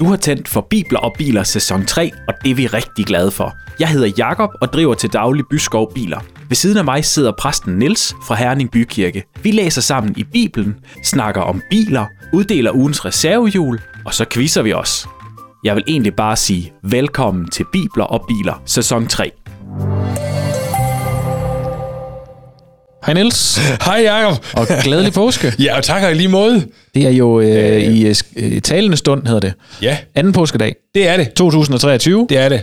Du har tændt for Bibler og Biler sæson 3, og det er vi rigtig glade for. Jeg hedder Jakob og driver til daglig Byskov Biler. Ved siden af mig sidder præsten Niels fra Herning Bykirke. Vi læser sammen i Bibelen, snakker om biler, uddeler ugens reservehjul, og så quizzer vi os. Jeg vil egentlig bare sige velkommen til Bibler og Biler sæson 3. Hej Niels, Hej Jacob. og glædelig påske. Ja, og tak og i lige måde. Det er jo øh, i øh, øh, talende stund, hedder det. Ja, Anden påskedag, det er det. 2023. Det er det.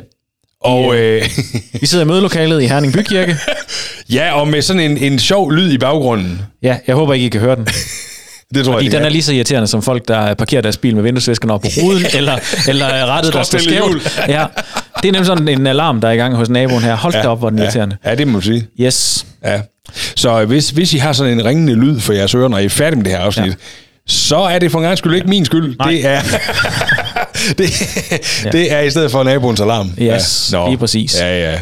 Og øh, Vi sidder i mødelokalet i Herning Bykirke. ja, og med sådan en, en sjov lyd i baggrunden. Ja, jeg håber ikke, I kan høre den. Det tror Fordi jeg, den det er lige så irriterende som folk, der parkerer deres bil med vinduesviskerne op på ruden, eller, eller rettet, der står Skråstille hjul. skævt. Ja, det er nemlig sådan en alarm, der er i gang hos naboen her. Hold da op, hvor den irriterende. Ja, det må man sige. Yes. Ja. Så hvis, hvis I har sådan en ringende lyd for jeres ører, når I er færdige med det her afsnit, ja. så er det for en gang skyld ikke min skyld. Nej. Det er, det, det er i stedet for naboens alarm. Yes, lige præcis. Ja, ja.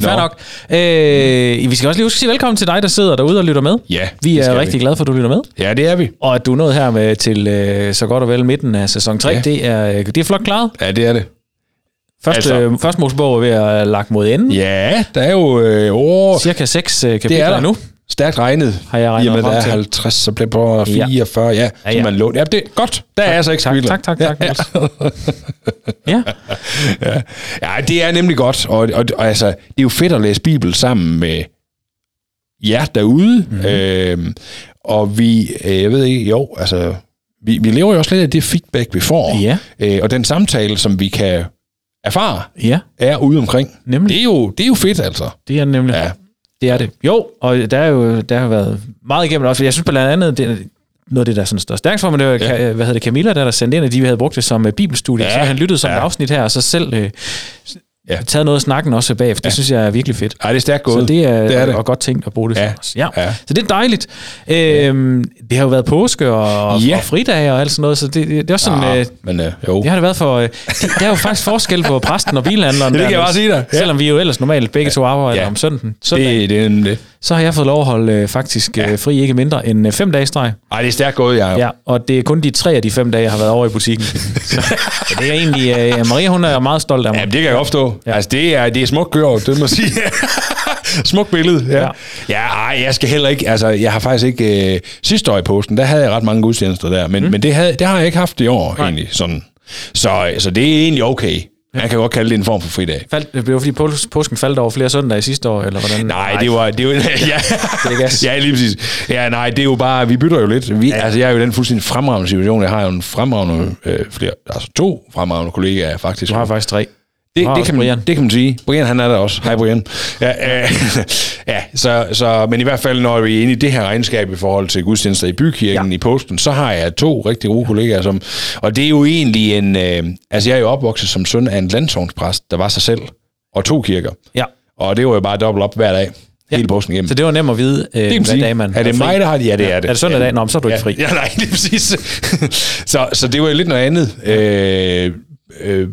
Nå. Fair nok. Øh, vi skal også lige huske at sige velkommen til dig, der sidder derude og lytter med. Ja, Vi er rigtig vi. glade for, at du lytter med. Ja, det er vi. Og at du er nået her med til øh, så godt og vel midten af sæson 3, ja. Ja. det, er, det er flot klaret. Ja, det er det. Første, altså. Øh, første Mosebog er ved at lagt mod enden. Ja. Ja, der er jo øh, over... Cirka 6 øh, Det kapitler er der endnu. Stærkt regnet. Har jeg regnet I og med, der er til. 50, så bliver det på 44, ja, ja, Ja, ja. ja. som man lånt. Ja, det er godt. Der er altså ikke Tak, tak, tak, tak, Niels. Ja. ja. ja, det er nemlig godt. Og, og, og altså, det er jo fedt at læse Bibel sammen med jer derude. Mhm. Mm-hmm. Øhm, og vi, øh, jeg ved ikke, jo, altså, vi, vi lever jo også lidt af det feedback, vi får. Ja. Øh, og den samtale, som vi kan erfare, ja, er ude omkring. Nemlig. Det er jo, det er jo fedt, altså. det er nemlig. Ja. Det er det. Jo, og der er jo der har været meget igennem også. Jeg synes blandt andet, det, noget af det, der sådan står stærkt for mig, det var, ja. hvad hedder det, Camilla, der, der sendte ind, at de havde brugt det som uh, bibelstudie. Ja. Så han lyttede som. Ja. et afsnit her, og så selv uh, ja. Ja. taget noget af snakken også bagefter. Det synes jeg er virkelig fedt. Ej, det er stærkt gået. Så det er, det er det. og godt tænkt at bruge det Ja. ja. os. Ja. Ja. Så det er dejligt. Øhm, det har jo været påske og, Ja. og fridage og alt sådan noget, så det, det, det er også sådan... Ja, Øh, men øh, jo. det har det været for... Øh, det, der er jo faktisk forskel på præsten og bilhandleren. Det kan jeg bare sige dig. Ja. Selvom vi jo ellers normalt begge to arbejder Ja. om søndagen. søndag, Det, det er nemlig det. Så har jeg fået lov at holde øh, faktisk øh, fri ikke mindre end øh, fem dage i streg. Ej, det er stærkt gået, jeg. Ja, og det er kun de tre af de fem dage, jeg har været over i butikken. så, så det er egentlig... Øh, Maria, hun er meget stolt af mig. Ja, det kan jeg godt forstå. Ja. Ja. Altså, det er, det er smukt gjort, det må jeg sige. smukt billede, ja. Ja. Ja, ja ej, jeg skal heller ikke, altså, jeg har faktisk ikke, øh, sidste år i posten, der havde jeg ret mange gudstjenester der, men, mm. men det, havde, det har jeg ikke haft i år, Nej. egentlig, sådan. Så, så det er egentlig okay. Man kan godt kalde det en form for fridag. Faldt, det blev fordi pås- påsken faldt over flere søndage sidste år, eller hvordan? Nej, det var... Det var ja, Det er ja, lige præcis. Ja, nej, det er jo bare... Vi bytter jo lidt. Vi, ja. Altså, jeg er jo i den fuldstændig fremragende situation. Jeg har jo en fremragende... Øh, flere, altså to fremragende kollegaer, faktisk. Du har faktisk tre. Det, det, kan man, Brian. det kan man sige. Brian, han er der også. Hej, Brian. Ja, øh, ja så, så, men i hvert fald, når vi er inde i det her regnskab i forhold til gudstjenester i bykirken Ja. ja. i posten, så har jeg to rigtig gode kollegaer, som, og det er jo egentlig en, øh, altså jeg er jo opvokset som søn af en landsovnspræst, der var sig selv, og to kirker. Ja. Og det var jo bare dobbelt op hver dag, hele påsken igennem. Så det var nemt at vide, øh, Det hvad dag man er det fri. mig, der har det? Ja, det er det. Er det søndag ja. dag? Nå, så er du ikke ja. fri. Ja, nej, lige præcis. så, så det var jo lidt noget andet. Øh, øh,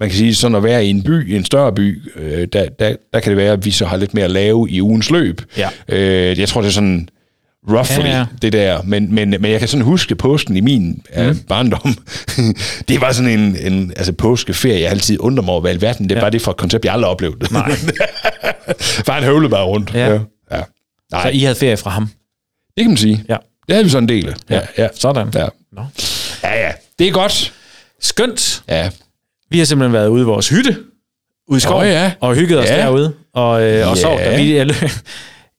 man kan sige, sådan at være i en by, i en større by, øh, der, der, der kan det være, at vi så har lidt mere at lave i ugens løb. Ja. Øh, jeg tror, det er sådan roughly, Ja, ja, ja. ja. det der. Men, men, men jeg kan sådan huske påsken i min mm. øh, barndom. det var sådan en, en altså påskeferie, jeg altid undrer mig over, hvad i alverden, det er Ja. ja. bare det for et koncept, jeg aldrig oplevede. Nej. bare en høvle bare rundt. Ja. ja. Så Nej, I havde ferie fra ham? det kan man sige. Ja. Det havde vi sådan en del af. Ja, ja. Sådan. Ja. Nå. ja, ja. Det er godt. Skønt. Ja. Vi har simpelthen været ude i vores hytte, ude i skoven, Åh, ja. og hygget os Ja. derude, og, øh, og Ja. sovet der. Vi,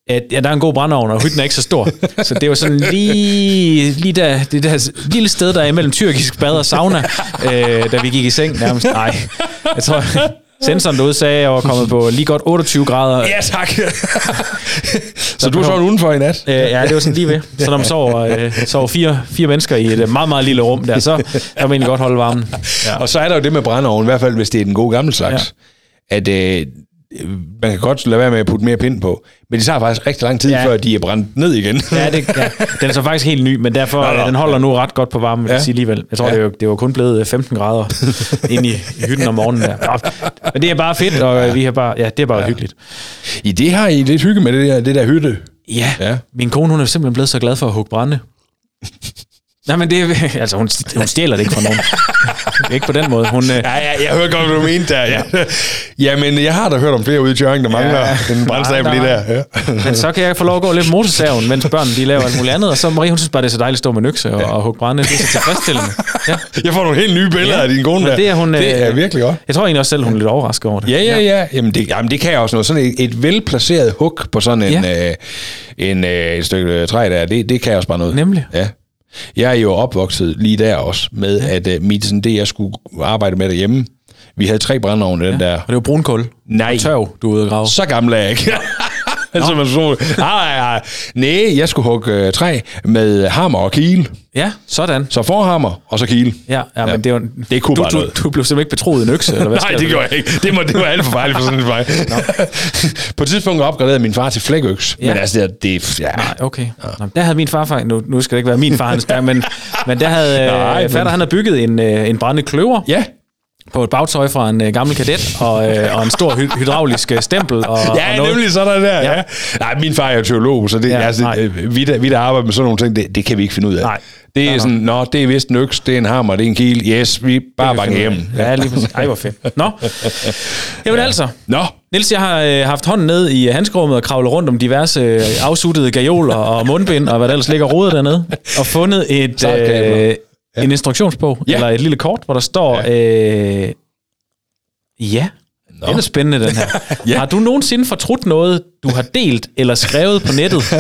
at, ja, der er en god brændeovn, og hytten er ikke så stor. Så det var sådan lige, lige der, det der lille sted, der er imellem tyrkisk bad og sauna, øh, da vi gik i seng nærmest. Nej, jeg tror, sensoren derude sagde, at jeg var kommet på lige godt 28 grader. Ja, tak. så du sovet udenfor i nat? Øh, ja, det var sådan lige ved. Så når man sover, øh, sover fire, fire mennesker i et øh, meget, meget lille rum der, så kan man egentlig godt holde varmen. Ja. Og så er der jo det med brændeovnen, i hvert fald hvis det er den gode gamle slags, ja. at øh, man kan godt lade være med at putte mere pind på, men det tager faktisk rigtig lang tid, Ja. ja. før de er brændt ned igen. Ja, det, ja, den er så faktisk helt ny, men derfor Nå, nå. den holder nu ret godt på varmen, vil jeg Ja. sige alligevel. Jeg tror, Ja. det, var, det var kun blevet øh, 15 grader inde i, hytten om morgenen der. Nå, Men det er bare fedt, og vi har bare, ja, det er bare ja. hyggeligt. I det har I lidt hygge med det der, det der hytte. Ja, ja, Ja. min kone hun er simpelthen blevet så glad for at hugge brænde. Nej, men det er, altså, hun, hun stjæler det ikke fra nogen. Ikke på den måde. Hun, øh, Ja, ja, jeg hørte godt, hvad du mente der. Ja. Jamen, jeg har da hørt om flere ude i Tjørring, der mangler Ja. en brændstab lige der. Ja. men så kan jeg få lov at gå lidt motorsaven, mens børnene de laver alt muligt andet. Og så Marie, hun synes bare, det er så dejligt at stå med økse og, og hugge brænde. Det er så tilfredsstillende. Ja. Jeg får nogle helt nye billeder Ja, af din kone men der. det er hun, det er øh, virkelig godt. Jeg tror egentlig også selv, hun er lidt overrasket over det. Ja, ja, ja. Jamen det, jamen, det kan jeg også noget. Sådan et, et velplaceret hook på sådan en, Ja. øh, en, øh, et stykke træ der, det, det kan jeg også bare noget. Nemlig. Ja. Jeg er jo opvokset lige der også, med ja. at øh, mit, sådan, det, jeg skulle arbejde med derhjemme, vi havde tre brændeovne, den der. Og det var brunkul. Nej. Og tørv, du ude grave. Så gammel er jeg ikke. altså, så, nej, nej, nej, jeg skulle hugge øh, træ med hammer og kile. Ja, sådan. Så forhammer, og så kile. Ja, ja, men det, var, Det kunne du, bare du, noget. du, blev simpelthen ikke betroet en økse, eller hvad Nej, det gjorde jeg ikke. Det, må, det var alt for farligt for sådan en vej. På et tidspunkt opgraderede min far til flækøks. Ja. Men altså, det, det ja. Nej, okay. Nå, der havde min farfar, nu, nu skal det ikke være min far, hans der, men, men der havde Nej, men- fatter, han havde bygget en, øh, en brændende kløver Ja, på et bagtøj fra en øh, gammel kadet, og, øh, og en stor hy- hydraulisk øh, stempel. Og, ja og noget. nemlig sådan der. Ja. Ja. Ja. Nej, min far er teolog, så det, Ja, ja, altså, øh, vi, der, vi der arbejder med sådan nogle ting, det, det kan vi ikke finde ud af. Nej. Det er Nej, sådan, nå, det er vist en øks, det er en hammer, det er en kil. Yes, vi bare banker hjem. Ja, lige præcis. Ej, hvor fedt. Nå. Jamen altså, Nå, Niels, jeg har øh, haft hånden ned i handskerummet og kravlet rundt om diverse øh, afsuttede gajoler og mundbind og hvad der ellers ligger rodet dernede, og fundet et, Sejt øh, en instruktionsbog, Ja. eller et lille kort, hvor der står, øh, ja, Nå. den er spændende, den her. Ja. Har du nogensinde fortrudt noget, du har delt eller skrevet på nettet?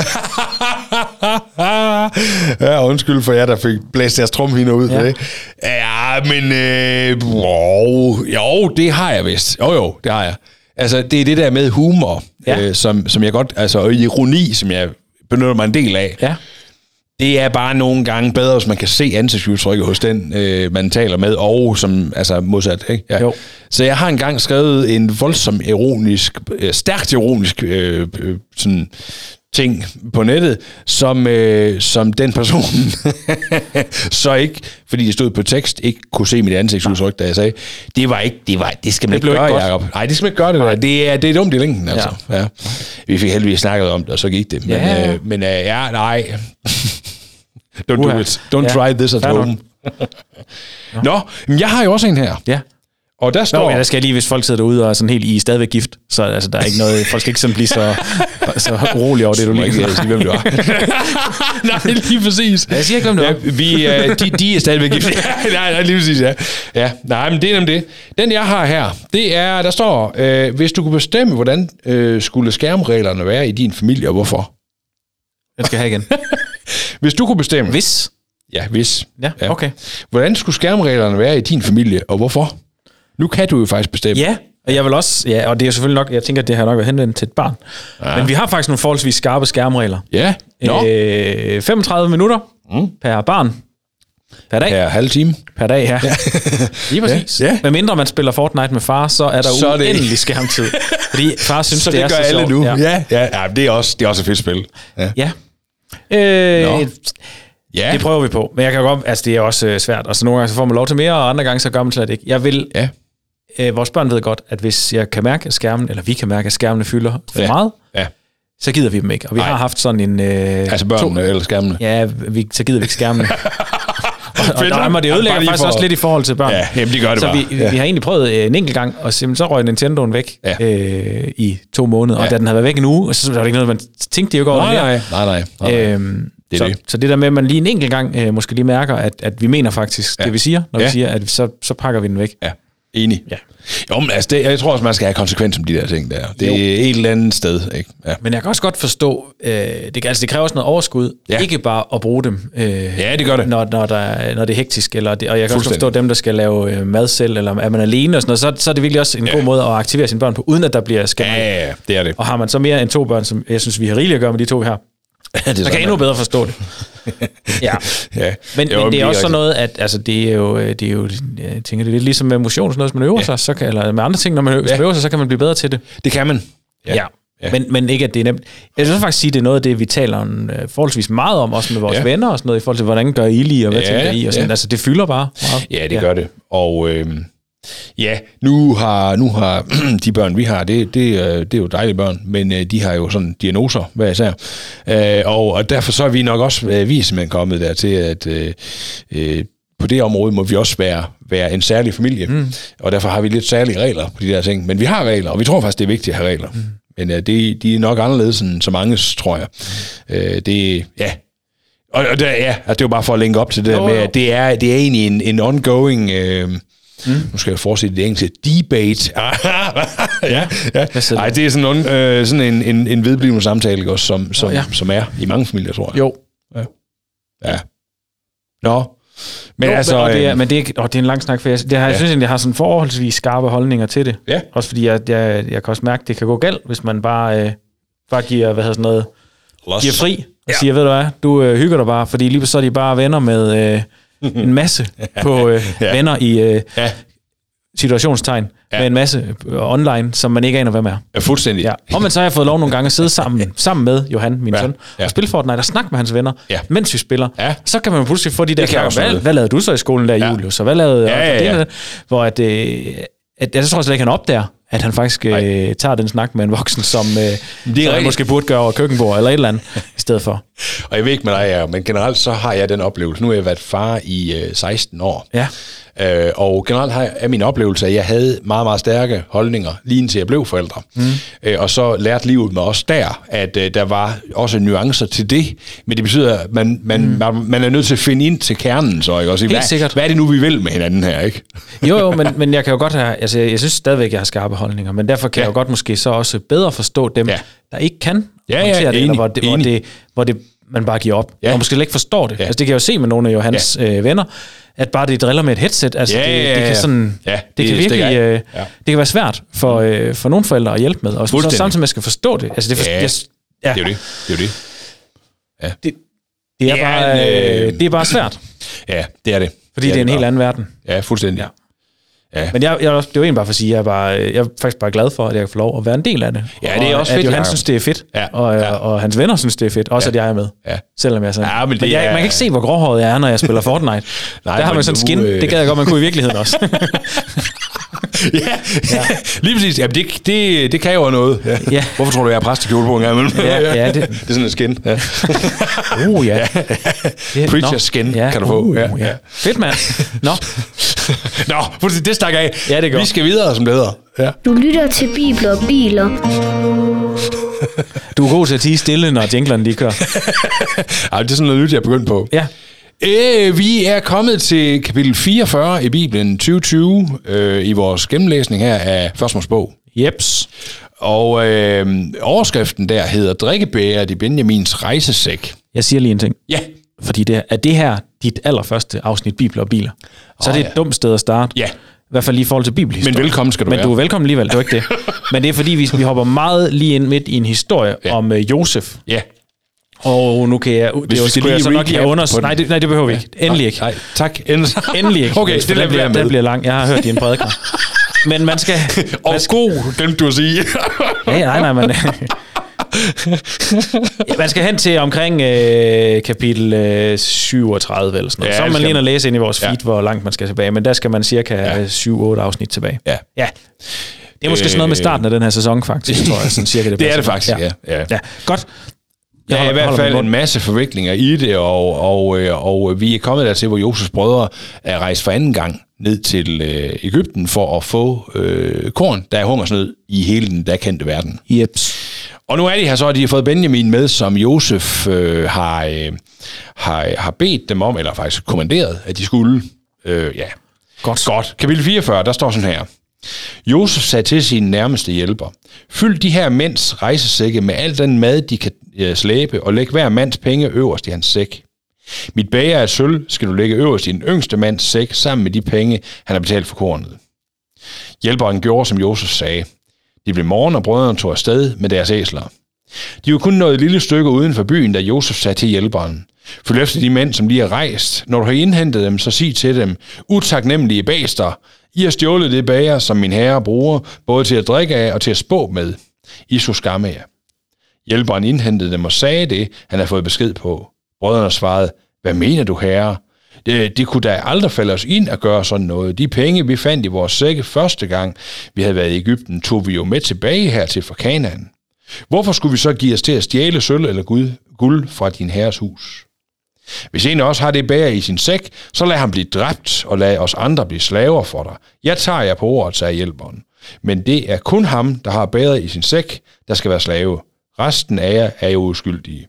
ja, undskyld for jer, der fik blæst jeres trumhiner ud ja. Ja. for det. Ja, men øh, wow, jo, det har jeg vist. Jo, jo, det har jeg. Altså, det er det der med humor, Ja. øh, som, som jeg godt, altså, og ironi, som jeg benytter mig en del af. Ja. Det er bare nogle gange bedre, hvis man kan se ansigtsudtrykket hos den, øh, man taler med, og som, altså modsat, ikke? Ja. Jo. Så jeg har engang skrevet en voldsom ironisk, øh, stærkt ironisk øh, øh, sådan ting på nettet, som, øh, som den person så ikke, fordi det stod på tekst, ikke kunne se mit ansigtsudtryk, da jeg sagde, det var ikke, det var, det skal man Det ikke ikke gøre, godt. Jacob. Nej, det skal man ikke gøre, det der. Det er, det er dumt i længden, altså. Ja. Ja. Vi fik heldigvis snakket om det, og så gik det. Men, Ja. øh, men øh, ja, nej. Don't do Uha. it. Don't Ja. try this at Fair home. Nå, men jeg har jo også en her. Ja. Og der Nå, står... ja, der skal jeg lige, hvis folk sidder derude og er sådan helt, I er stadigvæk gift, så altså, der er ikke noget, folk skal ikke sådan blive så, så urolige over det, du lige ikke sige, hvem du er. Nej, lige præcis. Jeg siger ikke, hvem du ja, er. vi, øh, de, de er stadigvæk gift. Ja, nej, nej, lige præcis, ja. ja. Nej, men det er nemlig det. Den, jeg har her, det er, der står, øh, hvis du kunne bestemme, hvordan øh, skulle skærmreglerne være i din familie, og hvorfor? Jeg skal have igen. Hvis du kunne bestemme... Hvis? Ja, hvis. Ja, okay. Hvordan skulle skærmreglerne være i din familie, og hvorfor? Nu kan du jo faktisk bestemme. Ja, og jeg vil også, ja, og det er selvfølgelig nok, jeg tænker, at det har nok været henvendt til et barn. Ja. Men vi har faktisk nogle forholdsvis skarpe skærmregler. Ja. Nå. Øh, 35 minutter mm. per barn. Per dag. Ja. Ja, halv time. Per dag, ja. Lige præcis. Ja, ja. Med mindre man spiller Fortnite med far, så er der Så er det- uendelig skærmtid. Fordi far synes, Så det, det, er gør så alle sjovt. nu. Ja. Ja, ja, ja det, er også, det er også et fedt spil. Ja. ja. Øh, Nå. Ja. Det prøver vi på. Men jeg kan godt, altså det er også øh, svært. Altså nogle gange så får man lov til mere, og andre gange så gør man slet ikke. Jeg vil, Ja. øh, vores børn ved godt, at hvis jeg kan mærke, at skærmen, eller vi kan mærke, at skærmene fylder for Ja. meget, ja. så gider vi dem ikke. Og vi Nej. har haft sådan en... Øh, Altså børnene eller skærmene. Ja, vi, så gider vi ikke skærmene. og, og Fedt der er nok. det ødelægger faktisk for- også lidt i forhold til børn. Ja, jamen, de gør det så bare. vi, Ja. vi har egentlig prøvet øh, en enkelt gang, og simpelthen så røg Nintendoen væk Ja. øh, i to måneder. Og Ja. da den havde været væk en uge, så var det ikke noget, man tænkte jo ikke over Nej, nej, nej, nej. nej. Øhm, Det så, det. så det der med, at man lige en enkelt gang øh, måske lige mærker, at, at vi mener faktisk ja. det, vi siger, når. Ja. vi siger, at så, så pakker vi den væk. Ja, enig. Ja. Jo, men altså, det, jeg tror også, man skal have konsekvens om de der ting der. Det Jo. er et eller andet sted, ikke? Ja. Men jeg kan også godt forstå, øh, det, altså det kræver også noget overskud, ja. Ikke bare at bruge dem, øh, Ja, det gør det. Når, når, der, er- når det er hektisk, eller det, og jeg kan også forstå dem, der skal lave øh, mad selv, eller er man alene og sådan noget, så, så er det virkelig også en ja. God måde at aktivere sine børn på, uden at der bliver skæmt. Ja, ja, det er det. Og har man så mere end to børn, som jeg synes, vi har rigeligt at gøre med de to her, det så kan endnu bedre forstå det. ja. Ja. Men, Jo, men det er også sådan noget, at altså, det er jo, øh, det er jo jeg tænker, det er lidt ligesom med motion, sådan noget, hvis man øver ja. sig, så kan, eller med andre ting, når man øver, Ja. øver sig, så kan man blive bedre til det. Det kan man. Ja. ja. Ja. Men, men ikke, at det er nemt. Jeg vil faktisk sige, at det er noget af det, vi taler om, øh, forholdsvis meget om, også med vores. Ja. venner og sådan noget, i forhold til, hvordan gør I lige, og hvad Ja, tænker I, og sådan. ja. Altså, det fylder bare meget. Ja, det ja. gør det. Og, øh, Ja, nu har, nu har de børn, vi har, det, det, øh, det er jo dejlige børn, men øh, de har jo sådan diagnoser hver især. Øh, og, og derfor så er vi nok også, vi er simpelthen kommet der til, at øh, øh, på det område må vi også være, være en særlig familie, mm. og derfor har vi lidt særlige regler på de der ting. Men vi har regler, og vi tror faktisk, det er vigtigt at have regler. Mm. Men øh, det, de er nok anderledes end så mange, tror jeg. Mm. Øh, det, ja, og, og det, ja, altså, det er jo bare for at linke op til det jo, der med, at det er, det er egentlig en, en ongoing... Øh, Mm. Nu skal jeg fortsætte det engelske. Debate. ja, ja. Ej, det er sådan, en, øh, sådan en, en, en vedblivende samtale, også, som, som, oh, ja. som er i mange familier, tror jeg. Jo. Ja. ja. Nå. Men, jo, altså, og det er, øh, men det, er, og det er en lang snak, for jeg, det har, ja. jeg synes egentlig, jeg har sådan forholdsvis skarpe holdninger til det. Ja. Også fordi jeg, jeg, jeg kan også mærke, at det kan gå galt, hvis man bare, øh, bare giver, hvad hedder sådan noget, Lost. giver fri og ja. siger, ved du hvad, du øh, hygger dig bare, fordi lige så er de bare venner med... Øh, en masse på øh, ja. venner i øh, ja. situationstegn ja. med en masse øh, online, som man ikke aner, hvem er. Ja, fuldstændig. Ja. Og men så har jeg fået lov nogle gange at sidde sammen, sammen med Johan, min ja. søn, ja. og spille Fortnite og snakke med hans venner, ja. mens vi spiller. Ja. Så kan man pludselig få de der krav, hvad, hvad lavede du så i skolen der, ja. Julius? Så hvad lavede ja, ja, ja. Det, hvor at, øh, at, jeg tror slet ikke, han opdager, at han faktisk øh, tager den snak med en voksen, som, øh, det er som måske burde gøre over køkkenbord eller et eller andet i stedet for. Og jeg ved ikke med dig, men generelt så har jeg den oplevelse. Nu har jeg været far i øh, 16 år. Ja. Øh, og generelt har er min oplevelse, at jeg havde meget, meget stærke holdninger, lige indtil jeg blev forældre. Mm. Øh, og så lærte livet mig også der, at øh, der var også nuancer til det. Men det betyder, at man, man, mm. man, man er nødt til at finde ind til kernen, så ikke? Også, Helt hvad, sikkert. Hvad er det nu, vi vil med hinanden her, ikke? jo, jo, men, men jeg kan jo godt have, altså jeg synes stadigvæk, jeg har skarpe holdninger, men derfor kan ja. jeg jo godt måske så også bedre forstå dem, ja. der ikke kan ja, ja, håndtere det, eller hvor det, hvor det, hvor det man bare giver op, ja. og måske ikke forstår det. Ja. Altså det kan jeg jo se med nogle af Johans ja. øh, venner, at bare det driller med et headset, altså ja, det, det kan sådan, ja, det, det kan virkelig, øh, ja. det kan være svært for, øh, for nogle forældre at hjælpe med, og så samtidig man skal forstå det. Altså det, for, ja. Jeg, ja. det er jo det. Det er jo det. Ja. Det, det, er ja, bare, øh, det er bare svært. Ja, det er det. Fordi det er, det er en helt anden verden. Ja, fuldstændig. Ja. Ja. Men jeg, jeg, det var egentlig bare for at sige, at jeg er, bare, jeg er faktisk bare glad for, at jeg kan få lov at være en del af det. Ja, det er og også fedt. At Johan synes, det er fedt, ja. og, ja. og hans venner synes, det er fedt. Også, ja. at jeg er med. Ja. Selvom jeg er sådan. Ja, men, det men jeg, er... man kan ikke se, hvor gråhåret jeg er, når jeg spiller Fortnite. Nej, Der har man sådan skin. Øh... Det gad jeg godt, man kunne i virkeligheden også. ja, ja, lige præcis. Ja, det, det, det kan jo noget. Ja. Ja. Hvorfor tror du, jeg har præstekjole på en gang imellem? Ja, ja, det... det er sådan en skin. Ja. uh, ja. Preacher skin ja. kan du få. Uh, ja. Ja. Fedt, mand. Nå. Nå, det stak af. Ja, det går. Vi skal videre, som det hedder. Ja. Du lytter til Bibler og Biler. Du er god til at tige stille, når jinglerne de kører. Ej, det er sådan noget nyt, jeg er begyndt på. Ja. Øh, vi er kommet til kapitel 44 i Bibelen 2020 øh, i vores gennemlæsning her af Førstmålsbog. Jeps. Og øh, overskriften der hedder Drikkebæret i Benjamins rejsesæk. Jeg siger lige en ting. Ja. Fordi det er, er det her dit allerførste afsnit Bibler og Biler, så oh, er det et ja. dumt sted at starte. Ja. I hvert fald lige i forhold til bibelhistorie. Men velkommen skal du Men være. du er velkommen alligevel, det er ikke det. Men det er fordi, vi, vi hopper meget lige ind midt i en historie ja. om uh, Josef. Ja. Og nu kan jeg... Hvis det skulle jeg så nok lige under... Nej, det, nej, det behøver vi ikke. Endelig ikke. Nej, tak. Endelig, Endelig ikke. Okay, det den, bliver, den bliver lang. Jeg har hørt din prædiker. Men man skal... Og man skal, god, glemte du at sige. ja, nej, nej, men... man skal hen til omkring øh, kapitel øh, 37 eller sådan noget. Ja, så må man lige ind og læse ind i vores feed, ja. hvor langt man skal tilbage. Men der skal man cirka ja. 7-8 afsnit tilbage. Ja. ja. Det er måske øh, sådan noget med starten af den her sæson, faktisk, tror jeg. Sådan cirka det, det er det faktisk, ja. ja. ja. Godt. Der er i hvert fald en masse forviklinger i det, og, og, øh, og, og vi er kommet der til, hvor Josefs brødre er rejst for anden gang ned til øh, Ægypten for at få øh, korn, der er hungersnød i hele den der kendte verden. Jeps. Og nu er de her så, at de har fået Benjamin med, som Josef øh, har, øh, har, har bedt dem om, eller faktisk kommanderet, at de skulle. Øh, ja. Godt. Godt. Kapitel 44, der står sådan her. Josef sagde til sine nærmeste hjælper, fyld de her mænds rejsesække med al den mad, de kan øh, slæbe, og læg hver mands penge øverst i hans sæk. Mit bager af sølv skal du lægge øverst i den yngste mands sæk, sammen med de penge, han har betalt for kornet. Hjælperen gjorde, som Josef sagde. Det blev morgen, og brødrene tog afsted med deres æsler. De var kun nået et lille stykke uden for byen, da Josef sagde til hjælperen. Følg efter de mænd, som lige er rejst. Når du har indhentet dem, så sig til dem, utaknemmelige baster, i har stjålet det bager, som min herre bruger, både til at drikke af og til at spå med. I så skamme jer. Hjælperen indhentede dem og sagde det, han havde fået besked på. Brødrene svarede, hvad mener du, herre? Det, det kunne da aldrig falde os ind at gøre sådan noget. De penge, vi fandt i vores sække første gang, vi havde været i Ægypten, tog vi jo med tilbage her til for Kanaan. Hvorfor skulle vi så give os til at stjæle sølv eller guld, guld fra din herres hus? Hvis en også har det bære i sin sæk, så lad ham blive dræbt, og lad os andre blive slaver for dig. Jeg tager jer på ordet, sagde hjælperen. Men det er kun ham, der har bæret i sin sæk, der skal være slave. Resten af jer er jo uskyldige.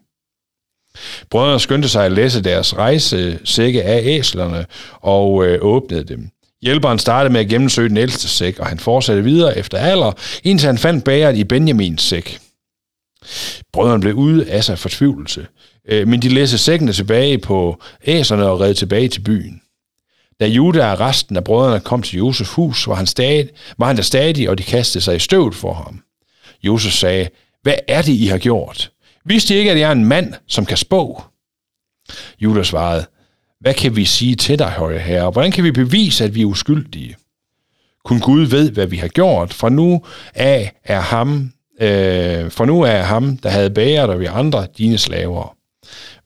Brødrene skyndte sig at læse deres rejsesække af æslerne og øh, åbnede dem. Hjælperen startede med at gennemsøge den ældste sæk, og han fortsatte videre efter alder, indtil han fandt bæret i Benjamins sæk. Brødrene blev ude af sig fortvivlelse, øh, men de læser sækkene tilbage på æserne og red tilbage til byen. Da Juda og resten af brødrene kom til Josefs hus, var han, stadig, var han der stadig, og de kastede sig i støvet for ham. Josef sagde, hvad er det, I har gjort? Vidste I ikke, at jeg er en mand, som kan spå? Judas svarede, hvad kan vi sige til dig, høje herre? Hvordan kan vi bevise, at vi er uskyldige? Kun Gud ved, hvad vi har gjort. For nu af er ham, øh, for nu er ham, der havde bæret, og vi andre, dine slaver.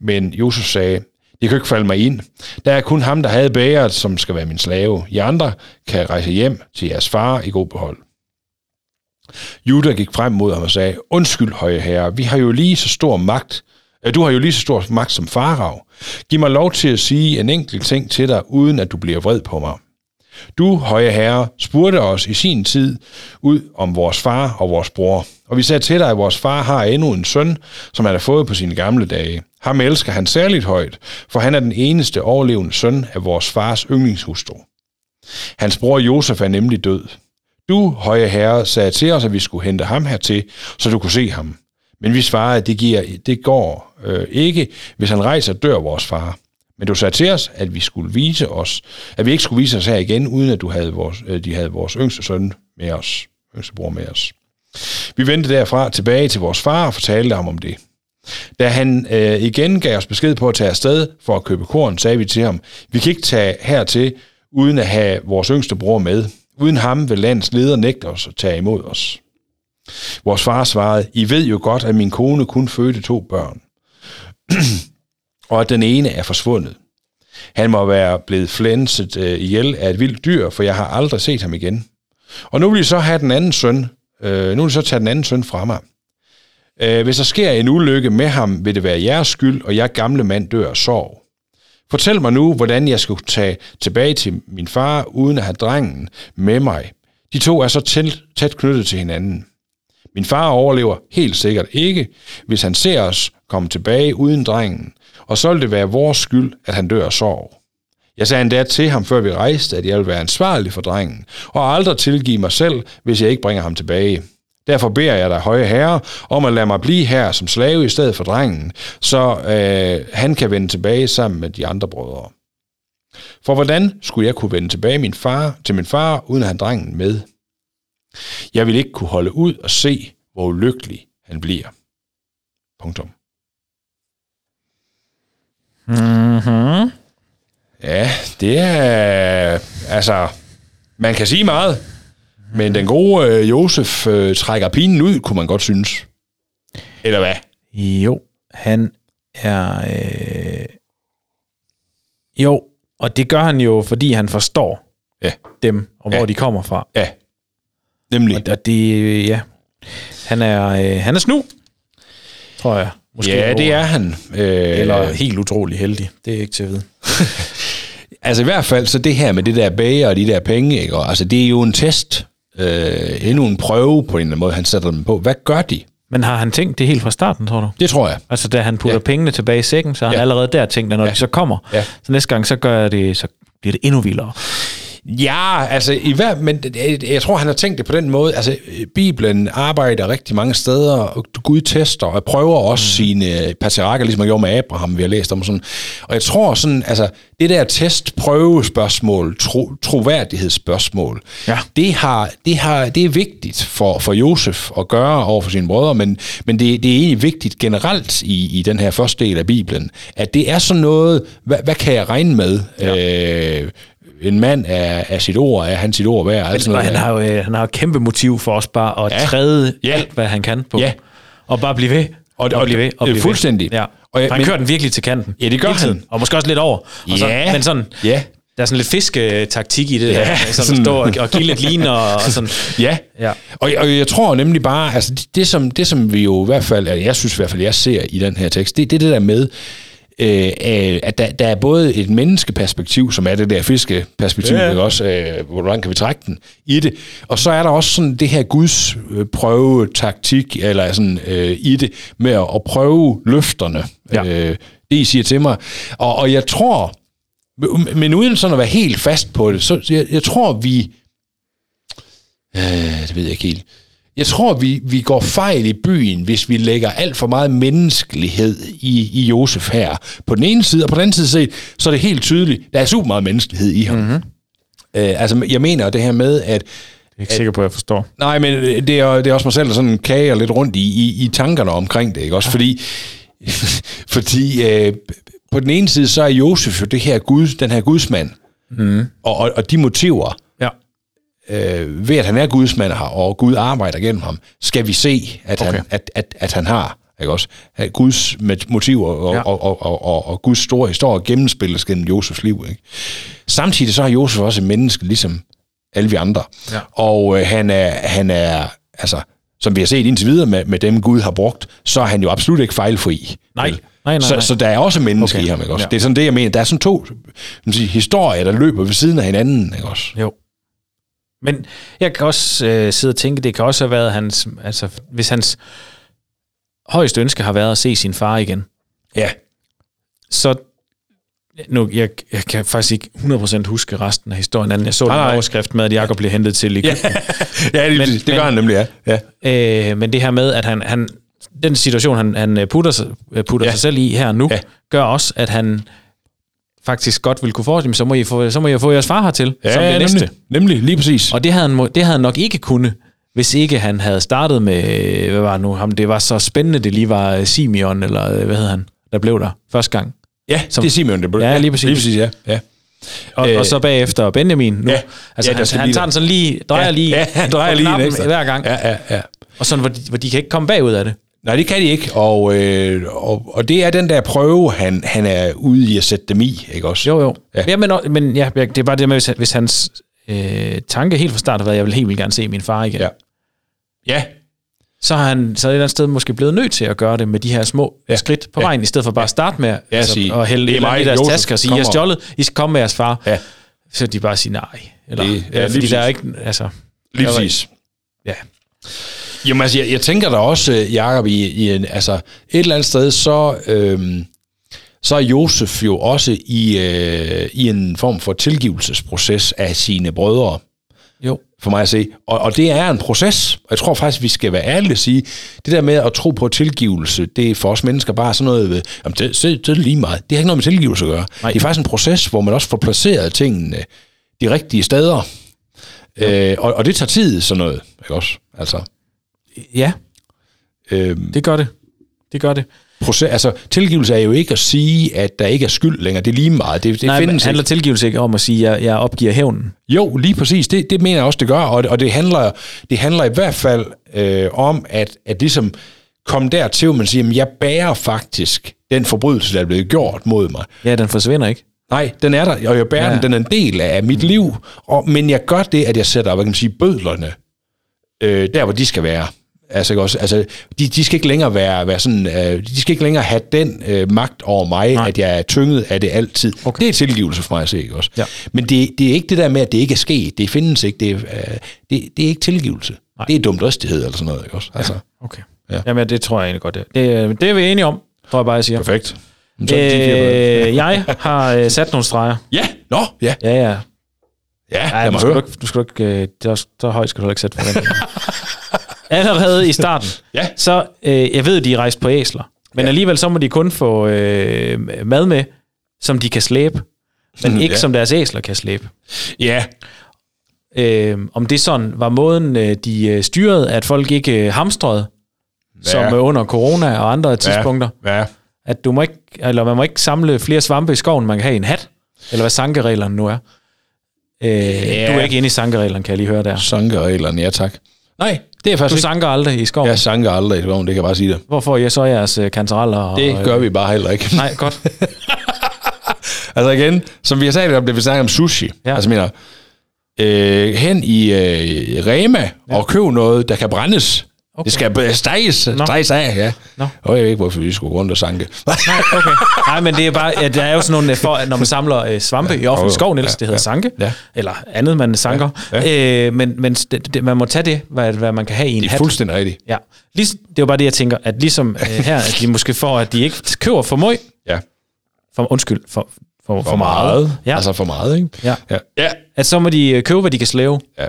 Men Josef sagde, det kan ikke falde mig ind. Der er kun ham, der havde bæret, som skal være min slave. I andre kan rejse hjem til jeres far i god behold. Juda gik frem mod ham og sagde, undskyld, høje herre, vi har jo lige så stor magt, du har jo lige så stor magt som farav. Giv mig lov til at sige en enkelt ting til dig, uden at du bliver vred på mig. Du, høje herre, spurgte os i sin tid ud om vores far og vores bror. Og vi sagde til dig, at vores far har endnu en søn, som han har fået på sine gamle dage. Ham elsker han særligt højt, for han er den eneste overlevende søn af vores fars yndlingshustru. Hans bror Josef er nemlig død. Du, høje herre, sagde til os, at vi skulle hente ham hertil, så du kunne se ham. Men vi svarede, at det, giver, det går øh, ikke, hvis han rejser, dør vores far. Men du sagde til os, at vi skulle vise os, at vi ikke skulle vise os her igen, uden at du havde vores, øh, de havde vores yngste søn med os, yngste bror med os. Vi vendte derfra tilbage til vores far og fortalte ham om det. Da han øh, igen gav os besked på at tage afsted for at købe korn, sagde vi til ham, vi kan ikke tage hertil, uden at have vores yngste bror med. Uden ham vil landets leder nægte os at tage imod os. Vores far svarede, I ved jo godt, at min kone kun fødte to børn, og at den ene er forsvundet. Han må være blevet flænset øh, ihjel af et vildt dyr, for jeg har aldrig set ham igen. Og nu vil I så have den anden søn, øh, nu vil I så tage den anden søn fra mig. Øh, hvis der sker en ulykke med ham, vil det være jeres skyld, og jeg gamle mand dør af sorg. Fortæl mig nu, hvordan jeg skal tage tilbage til min far, uden at have drengen med mig. De to er så tæt, tæt knyttet til hinanden. Min far overlever helt sikkert ikke, hvis han ser os komme tilbage uden drengen, og så vil det være vores skyld, at han dør af sorg. Jeg sagde endda til ham, før vi rejste, at jeg vil være ansvarlig for drengen, og aldrig tilgive mig selv, hvis jeg ikke bringer ham tilbage. Derfor beder jeg dig, høje herre, om at lade mig blive her som slave i stedet for drengen, så øh, han kan vende tilbage sammen med de andre brødre. For hvordan skulle jeg kunne vende tilbage min far, til min far, uden at have drengen med? Jeg vil ikke kunne holde ud og se, hvor ulykkelig han bliver. Punktum. Mm-hmm. Ja, det er... Altså, man kan sige meget, men den gode øh, Josef øh, trækker pinen ud, kunne man godt synes. Eller hvad? Jo, han er... Øh... Jo, og det gør han jo, fordi han forstår Ja, dem, og hvor Ja. de kommer fra. ja. Nemlig. Og, og det, ja, han er, øh, han er snu, tror jeg. Måske ja, det er han. Øh, Eller helt utrolig heldig. Det er ikke til at vide. Altså i hvert fald, så det her med det der bager og de der penge, ikke? Og, altså det er jo en test. Øh, endnu en prøve på en eller anden måde, han sætter dem på. Hvad gør de? Men har han tænkt det helt fra starten, tror du? Det tror jeg. Altså, da han putter Ja. pengene tilbage i sækken, så har han Ja. allerede der tænkt, at når ja. de så kommer, Ja. så næste gang, så gør jeg det, så bliver det endnu vildere. Ja, altså i hver, men jeg, tror, han har tænkt det på den måde. Altså, Bibelen arbejder rigtig mange steder, og Gud tester og prøver også mm. sine patriarker, ligesom han gjorde med Abraham, vi har læst om. Sådan. og jeg tror sådan, altså, det der test, prøvespørgsmål, tro, troværdighedsspørgsmål, Ja. det, har, det, har, det er vigtigt for, for Josef at gøre over for sine brødre, men, men det, det er egentlig vigtigt generelt i, i den her første del af Bibelen, at det er sådan noget, hvad, hvad kan jeg regne med? Ja. Øh, en mand er, er sit ord, er han sit ord værd? Altså Og han har jo øh, han har jo kæmpe motiv for os bare at Ja. træde Ja. alt, hvad han kan på. Ja. Og bare blive ved. Og, og, blive ved. Og øh, blive fuldstændig. Ved. Ja. Og jeg, Han kører den virkelig til kanten. Ja, det gør han. Og måske også lidt over. Og så, Ja. men sådan, Ja, der er sådan lidt fisketaktik i det. Ja, der. Sådan, sådan- sådan stå og, og give lidt liner og sådan. ja. Ja. Og, og jeg tror nemlig bare, altså det, det, som, det som vi jo i hvert fald, eller jeg synes i hvert fald, jeg ser i den her tekst, det, det er det der med, øh, øh, at der, der er både et menneskeperspektiv, som er det der fiskeperspektiv, Ja. ikke også, øh, hvordan kan vi trække den i det, og så er der også sådan det her Guds øh, prøvetaktik, eller sådan øh, i det, med at, at prøve løfterne, Ja. øh, det I siger til mig. Og, og jeg tror, men uden sådan at være helt fast på det, så jeg, jeg tror, vi, Øh, det ved jeg ikke helt. Jeg tror, vi, vi går fejl i byen, hvis vi lægger alt for meget menneskelighed i, i Josef her. På den ene side, og på den anden side set, så er det helt tydeligt, der er super meget menneskelighed i ham. Mm-hmm. Øh, altså, jeg mener det her med, at Jeg er ikke sikker på, at jeg forstår. Nej, men det er, det er også mig selv, der sådan kager lidt rundt i, i, i tankerne omkring det, ikke også? Fordi, fordi øh, på den ene side, så er Josef jo det her Gud, den her gudsmand, mm. og, og, og de motiver, Ja. Øh, ved at han er gudsmand her, og Gud arbejder gennem ham, skal vi se, at. Okay. han, at, at, at han har ikke også? At Guds motiver og, Ja. og, og, og, og, og Guds store historie gennemspilles gennem Josefs liv. Ikke? Samtidig så har Josef også et menneske, ligesom alle vi andre. Ja. Og øh, han, er, han er, altså, som vi har set indtil videre med, med dem, Gud har brugt, så er han jo absolut ikke fejlfri. Nej. Vel? Nej, nej, så, nej. så der er også menneske Okay. i ham, ikke også? Ja. Det er sådan det, jeg mener. Der er sådan to man sige, historier, der løber ved siden af hinanden, ikke også? Jo. Men jeg kan også øh, sidde og tænke, det kan også have været hans, altså hvis hans højeste ønske har været at se sin far igen, Ja. så nu, jeg, jeg kan faktisk ikke 100% huske resten af historien, anden jeg så den overskrift med, at Jacob blev hentet til Egypten. ja, det, Men- det, gør men- han nemlig, ja. ja. Øh, men det her med, at han, han den situation, han, han putter, sig, putter Ja. sig selv i her nu, Ja. ja. gør også, at han faktisk godt vil kunne forestille så må I få, så må I få jeres far hertil, Ja, som det nemlig, næste. nemlig, lige præcis. Og det havde, han, det havde han nok ikke kunne, hvis ikke han havde startet med, hvad var det nu, ham, det var så spændende, det lige var øh, Simeon, eller øh, hvad hed han, der blev der første gang. ja, som- det er Simeon, det blev. Ja, lige præcis. Lige præcis, ja. ja. Og, Øh, og så bagefter Benjamin nu. ja. Altså, Ja, han, han tager den sådan lige, drejer Ja, lige, ja, han drejer lige knappen hver gang. Ja, ja, ja. Og sådan, hvor de, hvor de kan ikke komme bagud af det. Nej, det kan de ikke, og, øh, og, og det er den der prøve, han, han er ude i at sætte dem i, ikke også? Jo, jo. Ja. Ja. Men, men ja, det er bare det med, hvis, hvis hans øh, tanke helt fra start har været, at jeg vil helt vildt gerne se min far igen, Ja. ja. Så har han så et eller andet sted måske blevet nødt til at gøre det med de her små Ja. skridt på Ja. vejen, i stedet for bare at starte med Ja, altså, sige, at hælde det er mig, i deres Josef, taske og sige, I har stjålet, I skal komme med jeres far. Ja. Så de bare siger nej. Eller, Det- ja, fordi der er ikke, altså, lige præcis. ja. Jamen altså, jeg, jeg tænker da også, øh, Jacob, i, i en, altså, et eller andet sted, så, øhm, så er Josef jo også i, øh, i en form for tilgivelsesproces af sine brødre, Jo. for mig at se. Og, og det er en proces, og jeg tror faktisk, vi skal være ærlige og sige, det der med at tro på tilgivelse, det er for os mennesker bare sådan noget, ved, jamen det, det, det er lige meget. Det har ikke noget med tilgivelse at gøre. Nej. Det er faktisk en proces, hvor man også får placeret tingene de rigtige steder. Øh, og, og det tager tid, sådan noget. Ikke også? Altså, Ja, øh, det gør det. Det gør det. proces, altså, tilgivelse er jo ikke at sige, at der ikke er skyld længere. Det er lige meget. Det, det Nej, men findes handler ikke. tilgivelse ikke om at sige, at jeg, jeg opgiver hævnen? Jo, lige præcis. Det, det mener jeg også, det gør. Og, og det, handler, det handler i hvert fald øh, om, at, at ligesom komme dertil, hvor man siger, at jeg bærer faktisk den forbrydelse, der er blevet gjort mod mig. Ja, den forsvinder ikke. Nej, den er der, og jeg bærer ja. Den, den er en del af mit liv. Og, men jeg gør det, at jeg sætter, hvad kan man sige, bødlerne øh, der, hvor de skal være. Altså, også, altså de, de skal ikke længere være, være sådan, øh, de skal ikke længere have den øh, magt over mig, Nej. At jeg er tynget af det altid. Okay. Det er tilgivelse for mig at se, ikke også? Ja. Men det, det er ikke det der med, at det ikke er sket. Det findes ikke. Det er, øh, det, det er ikke tilgivelse. Nej. Det er dumdristighed eller sådan noget, ikke også? Altså, Okay. Ja. Ja. Jamen, det tror jeg egentlig godt. Det, det, det er vi enige om, tror jeg bare, jeg siger. perfekt. Så. Øh, jeg har øh, sat nogle streger. Ja, nå, ja. Ja, ja. Ja, Ej, lad du skal du, ikke, du skal du ikke, øh, er også, så højt skal du ikke sætte forventninger. Allerede i starten. Ja. Så, øh, jeg ved, de er rejst på æsler. Men Ja. ja. alligevel så må de kun få øh, mad med, som de kan slæbe. Men Mm, ikke ja. som deres æsler kan slæbe. Ja, Øh, om det sådan var måden, øh, de øh, styrede, at folk ikke øh, hamstrede, Ja. som under corona og andre tidspunkter. ja. At du må ikke, eller man må ikke samle flere svampe i skoven, man kan have en hat. Eller hvad sankereglerne nu er. Øh, Ja. Du er ikke inde i sankereglerne, kan jeg lige høre der. Sankereglerne, ja tak. Nej, det er jeg Du faktisk ikke. sanker aldrig i skoven. Jeg sanker aldrig i skoven, det kan jeg bare sige det. Hvor får jeg så jeres øh, kantareller? Og, Det gør vi bare heller ikke. Nej, godt. Altså igen, som vi har sagt om det, vi snakker om sushi. Ja. Altså mener, øh, hen i øh, Rema ja. og køb noget, der kan brændes. Okay. Det skal steges, Nå. steges af, ja. Nå. Og jeg ved ikke, hvorfor vi skulle gå rundt og sanke. Nej, okay. Nej, men det er bare, ja, der er jo sådan nogle, for, at når man samler øh, svampe i offentlig skov, Niels, ja, det hedder ja, sanke, ja. eller andet, man sanker. Ja, Øh, men men det, det, man må tage det, hvad, hvad man kan have i en Det er hat. fuldstændig rigtigt. Ja. Ligesom, det er jo bare det, jeg tænker, at ligesom øh, her, at de måske får, at de ikke køber for meget, Ja. for, undskyld, for, for, For meget. Ja. Altså for meget, ikke? Ja. Ja. ja. At så må de øh, købe, hvad de kan slæve. Ja.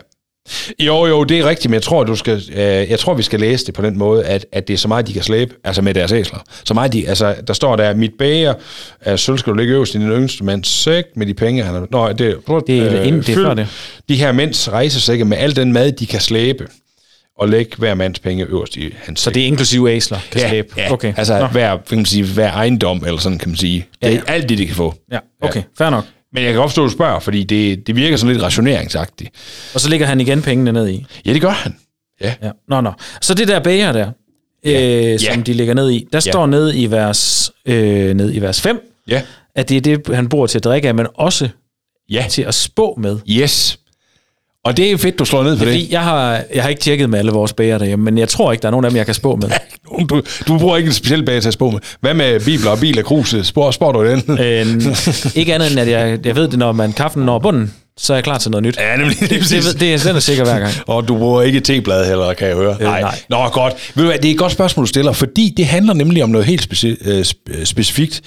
Jo, jo, det er rigtigt, men jeg tror, du skal, øh, jeg tror, vi skal læse det på den måde, at, at det er så meget, de kan slæbe, altså med deres æsler. Så meget, de, altså, der står der, mit bager af sølv skal du ligge øverst i din yngste mands sæk med de penge, han har... Nå, det, Det er inden- det er det. De her mænds rejsesække med al den mad, de kan slæbe, og lægge hver mands penge øverst i hans Så det er inklusive æsler, kan ja, slæbe. ja, Okay. altså Nå. hver, kan man sige, hver ejendom, eller sådan kan man sige. Det er Ja, ja. alt det, de kan få. Ja, okay, fair nok. Men jeg kan godt forstå, at du spørger, fordi det, det virker sådan lidt rationeringsagtigt. Og så ligger han igen pengene ned i. Ja, det gør han. Ja. Ja. Nå, nå. Så det der bager der, øh, som Ja. de ligger ned i, der Ja. står ned i vers, øh, ned i vers 5, Ja. at det er det, han bruger til at drikke af, men også Ja. til at spå med. Yes. Og det er fedt, du slår ned på det. Fordi jeg har, jeg har ikke tjekket med alle vores bager derhjemme, men jeg tror ikke, der er nogen af dem, jeg kan spå med. Du, du bruger ikke en speciel bag til at spå med. Hvad med bibler og bil og kruse? Spår, spår du den? øh, ikke andet end, at jeg, jeg ved det, når man kaffen når bunden, så er jeg klar til noget nyt. Ja, nemlig. Det, Det, det, det er den er sikker hver gang. Og du bruger ikke teblad heller, kan jeg høre. Øh, nej. Nå, godt. Ved du hvad, det er et godt spørgsmål, du stiller, fordi det handler nemlig om noget helt speci- øh, sp- specifikt.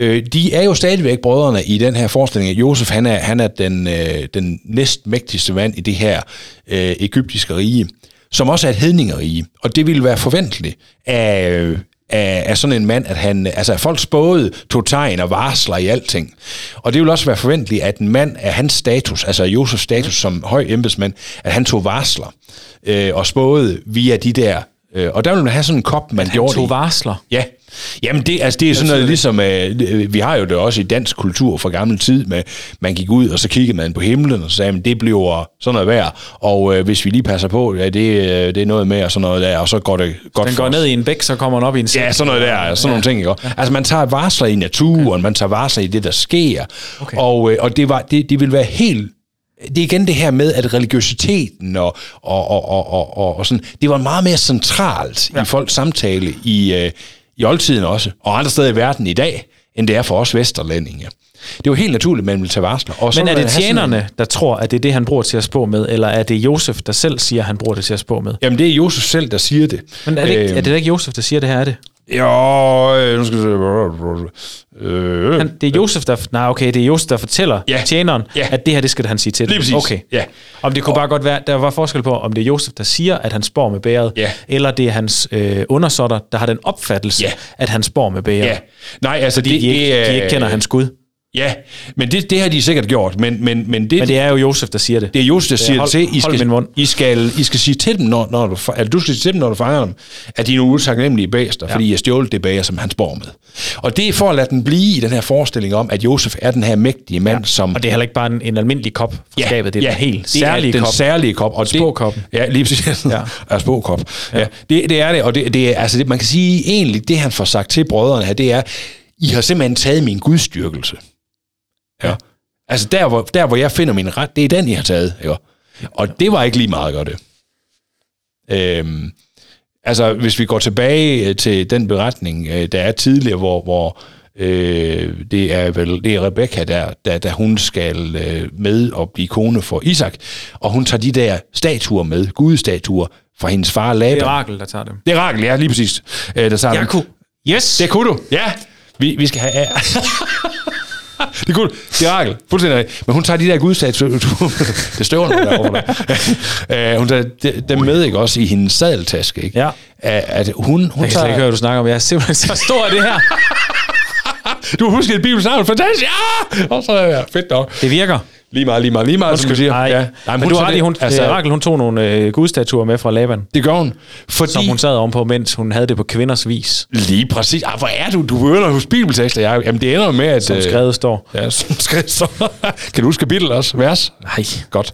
Øh, de er jo stadigvæk brødrene i den her forestilling. Josef, han er, han er den, øh, den næstmægtigste mand i det her øh, egyptiske rige, som også er et hedningerige. Og det ville være forventeligt af, af, af sådan en mand, at han, altså at folk spåede, tog tegn og varsler i alting. Og det vil også være forventeligt, at en mand af hans status, altså Josefs status som høj embedsmand, at han tog varsler øh, og spåede via de der... Øh, og der ville man have sådan en kop, man Han gjorde tog det varsler. Ja. Jamen det, altså det er sådan noget ligesom, øh, vi har jo det også i dansk kultur fra gammel tid, med man gik ud, og så kiggede man på himlen, og så sagde man, det bliver sådan noget værd, og øh, hvis vi lige passer på, ja, det, øh, det er noget med, og sådan noget der, og så går det godt Den går os. ned i en bæk, så kommer den op i en sæk. Ja, sådan noget der, sådan nogle ting, ikke? Altså, man tager varsler i naturen, man tager varsler i det, der sker, Okay. og, øh, og det, var, det, det vil være helt det er igen det her med, at religiøsiteten og, og, og, og, og, og, og sådan, det var meget mere centralt ja. i folks samtale i, øh, i oldtiden også, og andre steder i verden i dag, end det er for os vesterlændinge. Det er jo helt naturligt, at man vil tage varsler. Og så Men er det have sådan tjenerne, der tror, at det er det, han bruger til at spå med, eller er det Josef, der selv siger, at han bruger det til at spå med? Jamen, det er Josef selv, der siger det. Men er det, ikke, Øhm, er det da ikke Josef, der siger det her, er det? Jo, øh, nu skal vi se. Øh, Han, det er Josef, der... Nej, okay, det er Josef, der fortæller Ja. tjeneren, Ja. at det her, det skal han sige til Lige præcis. Okay. Ja. Om det kunne bare godt være, der var forskel på, om det er Josef, der siger, at han spår med bæret, Ja. eller det er hans øh, undersåtter, der har den opfattelse, Ja. at han spår med bæret. Ja. Nej, altså Fordi det, de, ikke, de ikke kender hans Gud. Ja, men det, det har de sikkert gjort, men, men, men, det, Men det er jo Josef, der siger det. det er Josef, der er siger hold- det til. I skal, min mund. I skal, I skal sige til dem, når, når du, eller du skal sige til dem, når du fanger dem, at de er nogle utaknemmelige bæster, ja. fordi har stjålet det bager, som han spår med. Og det er for at lade den blive i den her forestilling om, at Josef er den her mægtige mand, ja. som... Og det er heller ikke bare en, en almindelig kop fra skabet, det er den helt det er særlige den kop. særlige kop. Og Spåkoppen. Ja, lige præcis. Ja. Ja. ja spåkop. Ja. ja. Det, det er det, og det, det er, altså det, man kan sige egentlig, det han får sagt til brødrene her, det er, I har simpelthen taget min gudstyrkelse. Ja. Altså der hvor, der, hvor jeg finder min ret, det er den, I har taget. Ikke? Og det var ikke lige meget godt det. Øhm, altså, hvis vi går tilbage øh, til den beretning, øh, der er tidligere, hvor, hvor øh, det er vel det er Rebecca, der, der, der hun skal øh, med og blive kone for Isak, og hun tager de der statuer med, gudestatuer, fra hendes far Laban. Det er Rakel, der tager dem. Det er Rakel, ja, lige præcis. Øh, der tager dem. kunne. Yes! Det kunne du, ja. Vi, vi skal have... Kunne du. Det er Rakel, fuldstændig. Men hun tager de der gudstatuer... det støver nu derovre. Der. uh, hun tager de- dem med, ikke også, i hendes sadeltaske, ikke? Ja. At, hun, hun Jeg kan slet ikke tager... høre, hvad du snakker om. Jeg er simpelthen så stor det her. Du har husket et bibelsk navn, fantastisk! Ja! Og så er det fedt nok. Det virker. Lige meget, lige meget, lige meget, som du siger. Nej, Ja. Nej, men, du har ret hun, altså, Rakel, hun tog nogle øh, gudstatuer med fra Laban, Det gør hun. Fordi, som hun sad ovenpå, mens hun havde det på kvinders vis, Lige præcis. Ah, hvor er du? Du begynder hos bibeltekster. Ja, jamen, det ender med, at... som øh, skrevet står. Ja, som skrevet så. kan du huske kapitel også? Vers? Nej. Godt.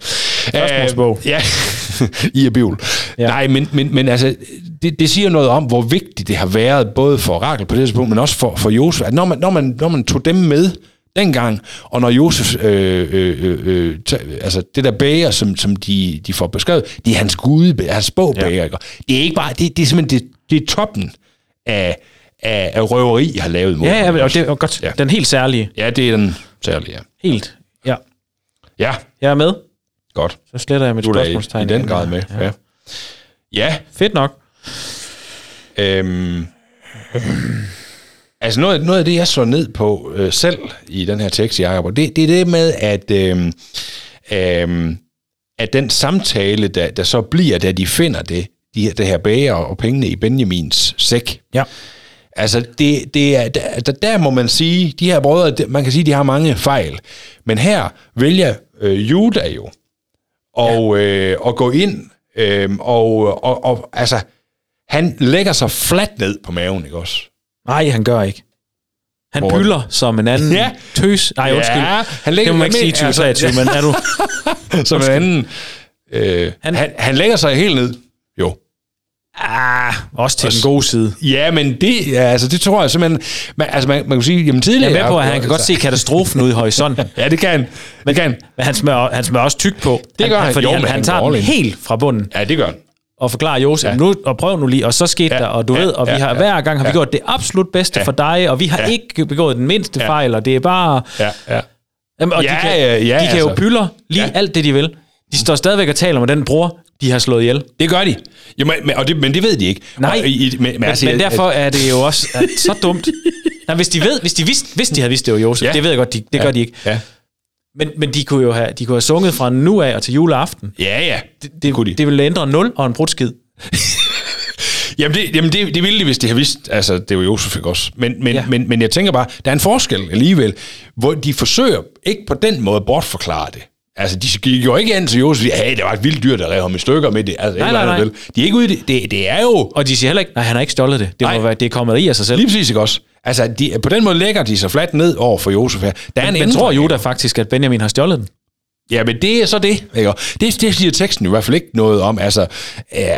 Øh, ja, i er bibel. Ja. Nej, men, men, men altså, det, det siger noget om, hvor vigtigt det har været, både for Rakel på det tidspunkt, men også for, for Josef, at når man, når, man, når man tog dem med dengang, og når Josef, øh, øh, øh, øh, ta- altså det der bager, som, som de, de får beskrevet, det er hans gud, hans bogbager. Ja. Det er ikke bare, det, det er simpelthen, det, det er toppen af, af, af røveri, jeg har lavet mod Ja, ja, og det er godt. Ja. Den helt særlige. Ja, det er den særlige, ja. Helt. Ja. Ja, Jeg er med. godt. Så sletter jeg mit Du er da i, spørgsmålstegn. i den grad med. Ja. ja. ja Fedt nok. øhm, altså noget, noget af det, jeg så ned på øh, selv i den her tekst, Jacob, det, det er det med, at, øhm, øhm, at den samtale, der, der så bliver, da de finder det, de, det her bager og pengene i Benjamins sæk, Ja. Altså, det, det er, der, der, må man sige, de her brødre, man kan sige, de har mange fejl. Men her vælger øh, Juda jo og, ja. øh, at gå ind, øh, og, og, og altså, han lægger sig fladt ned på maven, ikke også? Nej, han gør ikke. Han Hvor- byller som en anden Ja. tøs. Nej, undskyld. Ja, han lægger- det må man ikke sige i men- altså, 2023, men er du... Som en anden. Øh, han, Han- han, han lægger sig helt ned. Jo. Ah, også til den gode side. Ja, men det, ja, altså, det tror jeg simpelthen... Man, altså, man, man kan sige, jamen Jeg tidligere... er med på, at han kan godt se katastrofen ude i horisonten. Ja, det kan han. Det kan han. Men han smører, han smører også tyk på. Det gør han. Fordi Jo, han, men han han tager den helt fra bunden Ja, det gør han. Og forklarer Josef, Ja. nu, og prøv nu lige, og så skete Ja. der, og du Ja. ved, og vi har Ja. hver gang har vi Ja. gjort det absolut bedste Ja. for dig, og vi har Ja. ikke begået den mindste Ja. fejl, og det er bare... Ja, ja. Jamen, og Ja, de kan, ja, ja, de kan jo altså. pyller lige Ja. alt det, de vil. De står stadigvæk og taler om den bror, de har slået ihjel. Det gør de. Jo, men, og det, men det ved de ikke. Nej, og, i, men, Men, altså, men derfor er det jo også at, så dumt. Nej, hvis de ved, hvis de, vidste, hvis de havde vidst, det var Josef, ja. det ved jeg godt, de, det ja, gør de ikke. Ja, Men, men de kunne jo have, de kunne have sunget fra nu af og til juleaften. ja. ja. Det, det, kunne de. det ville ændre 0 og en brudskid. Jamen, det, jamen det, det ville de, hvis de havde vidst. Altså, det var Josef ikke også. Men, men, ja. Men, men jeg tænker bare, der er en forskel alligevel, hvor de forsøger ikke på den måde at bortforklare det. Altså, de gik jo ikke ind til Josef siger, hey, det var et vildt dyr, der rev ham i stykker med det. Altså, Nej, nej, nej. De er ikke ude i det. det. Det er jo Og de siger heller ikke, nej, han har ikke stjålet det. Det, Nej. må være, det er kommet i af sig selv. lige præcis ikke også. Altså, de, på den måde lægger de sig fladt ned over for Josef her. Der er en Men tror? Juda faktisk, at Benjamin har stjålet den? Ja, men det er så det. Ikke? Det, det siger teksten i hvert fald ikke noget om. Altså, øh,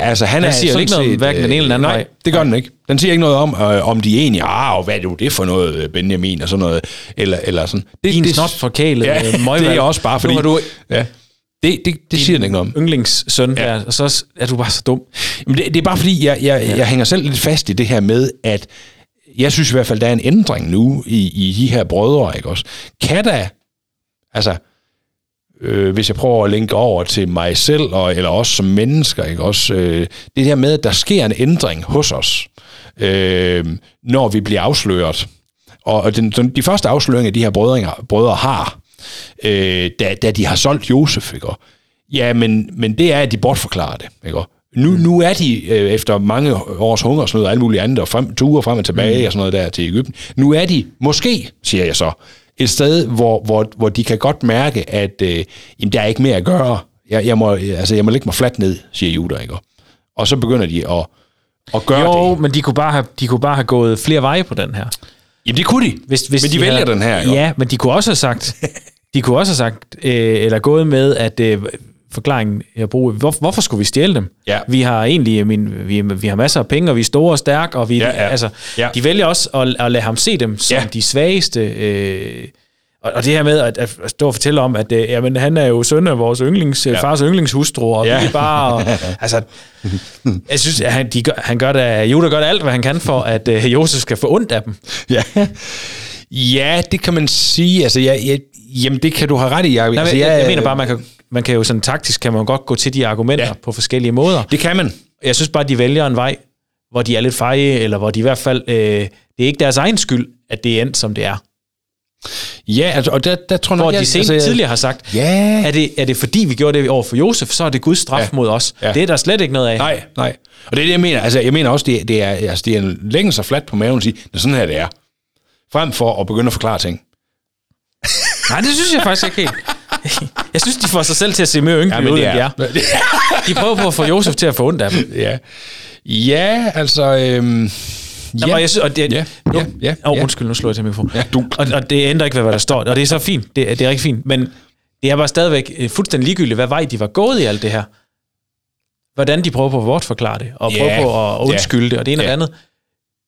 altså han er siger sådan ikke noget om set, hverken den ene eller den anden nej, vej. det gør den ikke. Den siger ikke noget om, øh, om de er enige. Ah, og hvad er det, for noget, øh, Benjamin, og sådan noget. Eller, eller sådan. Det, Din det, snot forkælet ja, øh, møgvalg. det er også bare fordi... Nu du ja, det, det, det siger den ikke noget om. yndlingssøn Ja. der, og så er du bare så dum. Men det, det er bare fordi, jeg, jeg, ja. jeg hænger selv lidt fast i det her med, at jeg synes i hvert fald, der er en ændring nu i, i de her brødre, ikke også? Kan der, altså, øh, hvis jeg prøver at linke over til mig selv, og, eller også som mennesker, ikke også? Øh, det der med, at der sker en ændring hos os, øh, når vi bliver afsløret. Og og den, den, de første afsløringer, de her brødre, brødre har, øh, da, da de har solgt Josef, ikke? Ja, men, men det er, at de bortforklarer det, ikke? Nu, nu er de øh, efter mange års hungersnød og alt muligt andet, og frem, ture frem og tilbage mm. og sådan noget der til Ægypten. Nu er de, måske, siger jeg så, et sted, hvor, hvor, hvor de kan godt mærke, at øh, jamen, der er ikke mere at gøre. Jeg, jeg, må, altså, jeg må lægge mig fladt ned, siger Judah, ikke? Og så begynder de at, at gøre Jo, det. men de kunne, bare have, de kunne bare have gået flere veje på den her. Jamen, det kunne de. Hvis, hvis men de, vælger havde, den her, ikke? Ja, men de kunne også have sagt, de kunne også have sagt, øh, eller gået med, at øh, forklaringen, jeg bruger, hvor, hvorfor skulle vi stjæle dem? Ja. Vi har egentlig, min, vi, vi har masser af penge, og vi er store og stærke, og vi, Ja, ja. altså, Ja. de vælger også at, at lade ham se dem som Ja. de svageste. Øh, og, og det her med at, at stå og fortælle om, at øh, jamen, han er jo søn af vores yndlings, ja. fars yndlingshustru, og Ja. vi er bare... Og, altså, jeg synes, at han, de gør, han gør det, Judah gør det alt, hvad han kan for, at øh, Josef skal få ondt af dem. Ja. ja, det kan man sige. Altså, jeg, jeg, jamen, det kan du have ret i. Jeg, Nej, altså, jeg, jeg, jeg mener bare, man kan, man kan jo sådan taktisk, kan man godt gå til de argumenter Ja. på forskellige måder. Det kan man. Jeg synes bare, at de vælger en vej, hvor de er lidt feje, eller hvor de i hvert fald, øh, det er ikke deres egen skyld, at det er endt, som det er. Ja, altså, og der, der tror jeg Hvor de sen, altså, tidligere har sagt, Ja. er det, er det fordi, vi gjorde det over for Josef, så er det Guds straf Ja. mod os. Ja. Det er der slet ikke noget af. Nej, nej. Og det er det, jeg mener. Altså, jeg mener også, det, det er, altså, det er en længere sig fladt på maven og sige, er sådan her, det er. Frem for at begynde at forklare ting. Nej, det synes jeg faktisk ikke helt. Jeg synes, de får sig selv til at se mere ynkelige ja, ud, end de er. De prøver på at få Josef til at få ondt af dem. ja. ja, altså... Øhm, Ja. Og jeg synes, og det, Ja, nu, ja, ja, oh, ja. undskyld, nu slår jeg til mikrofonen. Ja, du- Og, og, det ændrer ikke, ved, hvad der står, og det er så fint. Det, det er rigtig fint. Men det er bare stadigvæk øh, fuldstændig ligegyldigt, hvad vej de var gået i alt det her. Hvordan de prøver på at bortforklare det, og prøver Ja, på at undskylde det, og det ene og det andet.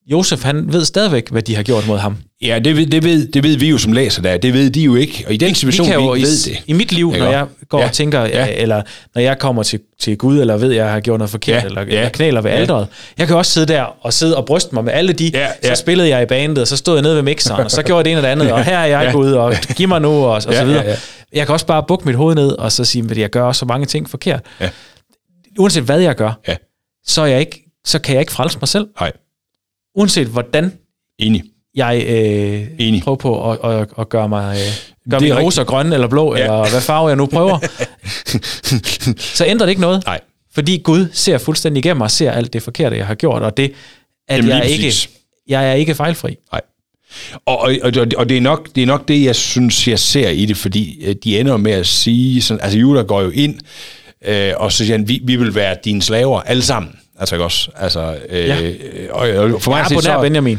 Josef, han ved stadigvæk, hvad de har gjort mod ham. Ja, det ved, det, ved, det ved vi jo som læser der. Det ved de jo ikke. Og i den situation, vi, kan jo, vi i, ved det. I mit liv, når jeg går Ja. og tænker, Ja. ja. eller når jeg kommer til, til Gud, eller ved, at jeg har gjort noget forkert, Ja. eller, Ja. eller knæler ved Ja. alderet. Jeg kan også sidde der og sidde og bryste mig med alle de, Ja, så spillede jeg i bandet, og så stod jeg nede ved mixeren, og så gjorde jeg det ene og det andet, og her er jeg Ja. Gud, og giv mig nu, og, og Ja, så videre. ja, ja. Jeg kan også bare bukke mit hoved ned, og så sige, at jeg gør så mange ting forkert. Ja. Uanset hvad jeg gør, Ja. så, er jeg ikke, så kan jeg ikke frelse mig selv. Nej, Uanset hvordan enig. jeg øh, Enig. prøver på at, at, at gøre mig... Øh, gør mine roser grønne eller blå, Ja. eller hvad farve jeg nu prøver, så ændrer det ikke noget. Nej. Fordi Gud ser fuldstændig igennem mig ser alt det forkerte, jeg har gjort, og det, at Jamen, jeg, ikke, jeg er ikke fejlfri. Nej. Og, og, og, og det, er nok, det er nok det, jeg synes, jeg ser i det, fordi øh, de ender med at sige, sådan, altså Judah går jo ind, øh, og så siger han, vi, vi vil være dine slaver, alle sammen. Altså ikke også? Altså, øh, Ja. og for mig Jeg at så, Benjamin.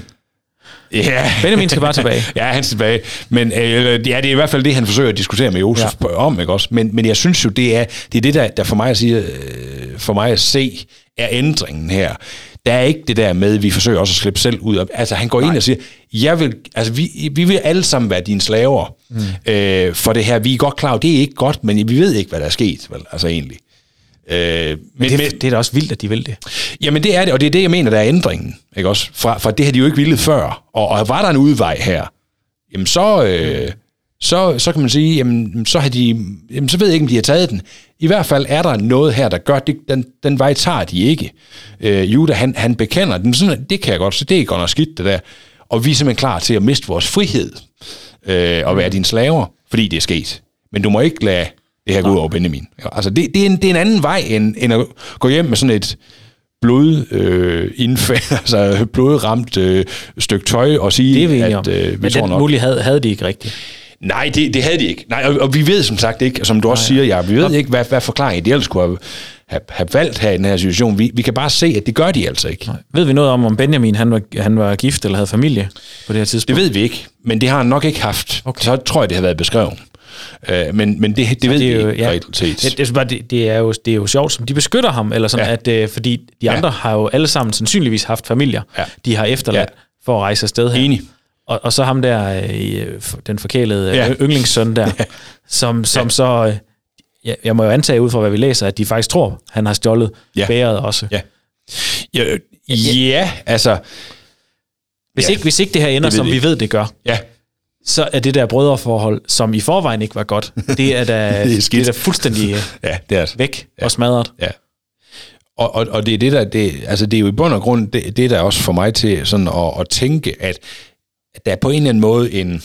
Ja. Benjamin skal bare tilbage. ja, han er tilbage. Men øh, ja, det er i hvert fald det, han forsøger at diskutere med Josef ja. om, ikke også? Men, men jeg synes jo, det er det, er det der, der for mig at sige, øh, for mig at se, er ændringen her. Der er ikke det der med, at vi forsøger også at slippe selv ud. af- Altså, han går Nej. ind og siger, jeg vil, altså, vi, vi vil alle sammen være dine slaver mm. øh, for det her. Vi er godt klar det er ikke godt, men vi ved ikke, hvad der er sket, vel? Altså egentlig. Øh, men, Det, det er da også vildt, at de vil det. Jamen det er det, og det er det, jeg mener, der er ændringen. Ikke også? Fra, fra det har de jo ikke ville før. Og, og var der en udvej her, jamen så, øh, så, så kan man sige, jamen så, har de, jamen så ved jeg ikke, om de har taget den. I hvert fald er der noget her, der gør, det, den, den vej tager de ikke. Øh, Juda, han, han bekender den. Sådan, det kan jeg godt, så det er godt nok skidt, det der. Og vi er simpelthen klar til at miste vores frihed øh, og være dine slaver, fordi det er sket. Men du må ikke lade det her gå ud over Benjamin. Altså, det, det, er en, det er en anden vej, end, end at gå hjem med sådan et blod øh, indfald, altså blodramt øh, stykke tøj og sige, Det er vi at øh, vi Men tror den nok. mulighed havde, havde de ikke rigtigt. Nej, det, det havde de ikke. Nej, og, og vi ved som sagt ikke, som du også siger, ja, vi ved ikke, hvad, hvad forklaringen de ellers kunne have, have, have valgt her i den her situation. Vi, vi kan bare se, at det gør de altså ikke. Ved vi noget om, om Benjamin han var, han var gift eller havde familie på det her Det tidspunkt? ved vi ikke, men det har han nok ikke haft. Okay. Så tror jeg, det har været beskrevet. Øh, men, men det, det ved det er vi jo, ja. reelt set. Det, det, er det, det, er jo, det er jo sjovt, som de beskytter ham, eller sådan, Ja. ja. at, øh, fordi de Ja. andre har jo alle sammen sandsynligvis haft familier, Ja. de har efterladt Ja. for at rejse afsted her. Enig. Og, og så ham der, øh, f- den forkælede Ja. ja. yndlingssøn der, som, som Ja. så, øh, ja, jeg må jo antage ud fra, hvad vi læser, at de faktisk tror, han har stjålet Ja. ja. bæret også. Ja. Ja, ja, altså... Hvis, Ja. ikke, hvis ikke det her ender, Det som vi vi ved, det gør, Ja, så er det der brødreforhold, som i forvejen ikke var godt, det er da, Det er det skidt. er da fuldstændig ja det er det. væk Ja. og smadret. Ja. Og, og, og det er det der, det, altså det er jo i bund og grund det, det der også for mig til sådan at, at tænke, at, at der er på en eller anden måde en,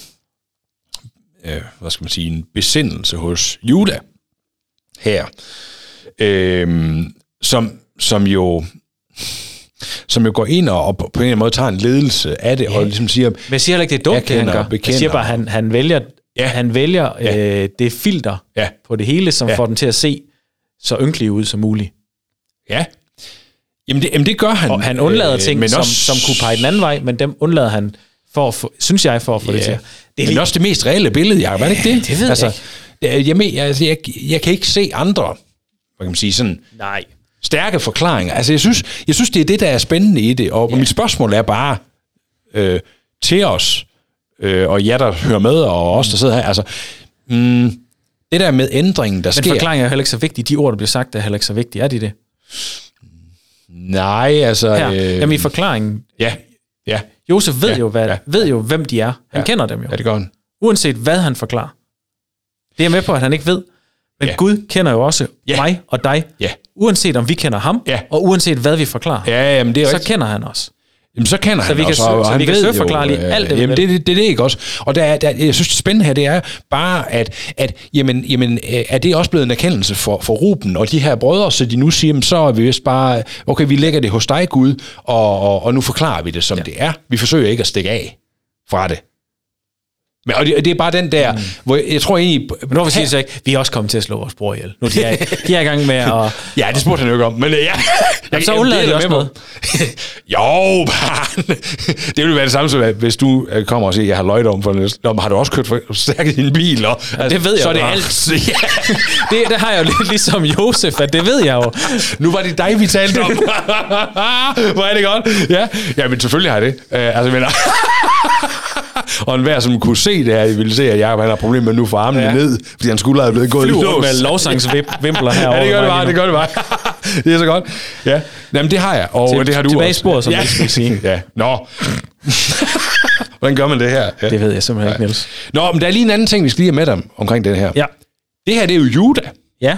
øh, hvad skal man sige, en besindelse hos Juda her, øh, som, som jo som jo går ind og, og på en eller anden måde tager en ledelse af det, ja. og ligesom siger, Men jeg siger heller ikke, det er dumt, det han gør. Jeg siger bare, at han, han vælger, Ja. ja. han vælger Ja. øh, det filter Ja. på det hele, som Ja. ja. får den til at se så ynkelig ud som muligt. ja, jamen det, jamen det gør han. Og han undlader ting, men som, også, som kunne pege den anden vej, men dem undlader han, for at få, synes jeg, for at få det til. Ja. Det er er lige, også det mest reelle billede, Jacob. Er det ikke det? det ved jeg altså, jeg jeg, men, jeg, jeg, jeg kan ikke se andre, hvad kan man sige, sådan nej. Stærke forklaringer. Altså, jeg synes, jeg synes, det er det, der er spændende i det. Og ja. mit spørgsmål er bare øh, til os, øh, og jer, der hører med, og os, der sidder her. Altså, mm, det der med ændringen, der Men sker... forklaringen er heller ikke så vigtig. De ord, der bliver sagt, er heller ikke så vigtige. Er de det? Nej, altså... Her. Øh, Jamen i forklaringen. ja, ja, Josef ved, Ja, jo, hvad, ja, ved jo, hvem de er. Han Ja. kender dem jo. ja, det gør han. Uanset hvad han forklarer. Det er jeg med på, at han ikke ved. Men Ja. Gud kender jo også ja. mig og dig. Ja. Uanset om vi kender ham, Ja. og uanset hvad vi forklarer, Ja, jamen, det er så rigtigt. kender han os. Jamen, så kender han vi kan også, og så han vi kan ved jo, lige øh, alt det, jamen, vil. det, det, det, er det ikke også. Og der, er- der, jeg synes, det spændende her, det er bare, at, at jamen, jamen, øh, er det også blevet en erkendelse for, for Ruben og de her brødre, så de nu siger, jamen, så er vi vist bare, okay, vi lægger det hos dig, Gud, og, og, og nu forklarer vi det, som ja. det er. Vi forsøger ikke at stikke af fra det. Men, og det, det er bare den der, mm. hvor jeg, jeg tror egentlig... Men hvorfor siger så ikke, vi er også kommet til at slå vores bror ihjel? Nu er, de er i gang med at... Ja, det spurgte han jo ikke om, men øh, ja. Jamen, så undlader de også noget. jo, man. det ville være det samme som, at hvis du øh, kommer og siger, jeg har løjt om for næste. Nå, men har du også kørt for stærkt i din bil? Og, altså, det ved jeg Så er det bare. alt. Ja. Det, det har jeg jo lidt ligesom Josef, at det ved jeg jo. Nu var det dig, vi talte om. Hvor er det godt. Ja, ja men selvfølgelig har jeg det. Uh, altså, men, og enhver, som kunne se det her, ville se, at Jacob han har problemer med nu få armene ja. Ja. ned, fordi hans skulder er blevet gået i lås. med lovsangsvimpler herovre. Ja, det gør det bare, det gør det bare. det er så godt. Ja, Jamen, det har jeg, og Til- det har du tilbage også. sporet, som ja. skulle sige. ja, nå. Hvordan gør man det her? Ja. Det ved jeg simpelthen ikke, Niels. Nå, men der er lige en anden ting, vi skal lige have med dem omkring det her. Ja. Det her, det er jo Juda. Ja.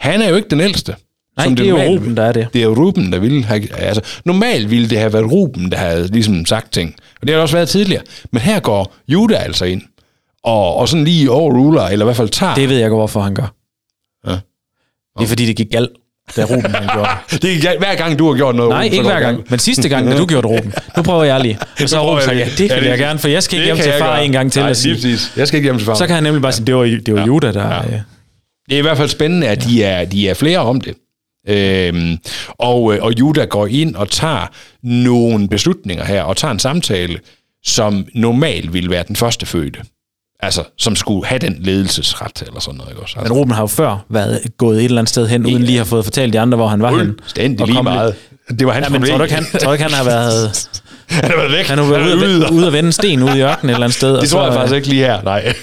Han er jo ikke den ældste. Nej, som det er jo Ruben, der er det. Det er jo Ruben, der ville have... Altså, normalt ville det have været Ruben, der havde ligesom sagt ting. Og det har det også været tidligere. Men her går Juda altså ind. Og, og sådan lige overruler, eller i hvert fald tager... Det ved jeg godt, hvorfor han gør. Ja. Det er fordi, det gik galt, da Ruben han gjorde det. det er hver gang, du har gjort noget. Nej, Ruben, ikke hver det gang. galt. Men sidste gang, da du gjorde det, Ruben. Nu prøver jeg lige. Og så har Ruben sagt, ja, det Ja, vil det- jeg gerne, for jeg skal ikke Det hjem kan til far en gang til Nej, at sige. præcis. Jeg skal ikke hjem til far. Så kan han nemlig bare sige, det var, det var Juda, der... Ja. øh, Det er i hvert fald spændende, at de er, de er flere om det. Øhm, og, øh, og Juda går ind og tager nogle beslutninger her, og tager en samtale, som normalt ville være den første fødte. Altså, som skulle have den ledelsesret, eller sådan noget. Ikke også? Men Altså, Ruben har jo før været gået et eller andet sted hen, uden lige at have fået fortalt de andre, hvor han var henne. fuldstændig Og lige lidt- meget. Det var hans Ja, men problem. tror du ikke, han, tror ikke, han har været, han har været væk. han har været ude, ude. at, ude at vende en sten ude i ørkenen et eller andet sted? og Det tror så, jeg faktisk øh, ikke lige her, nej.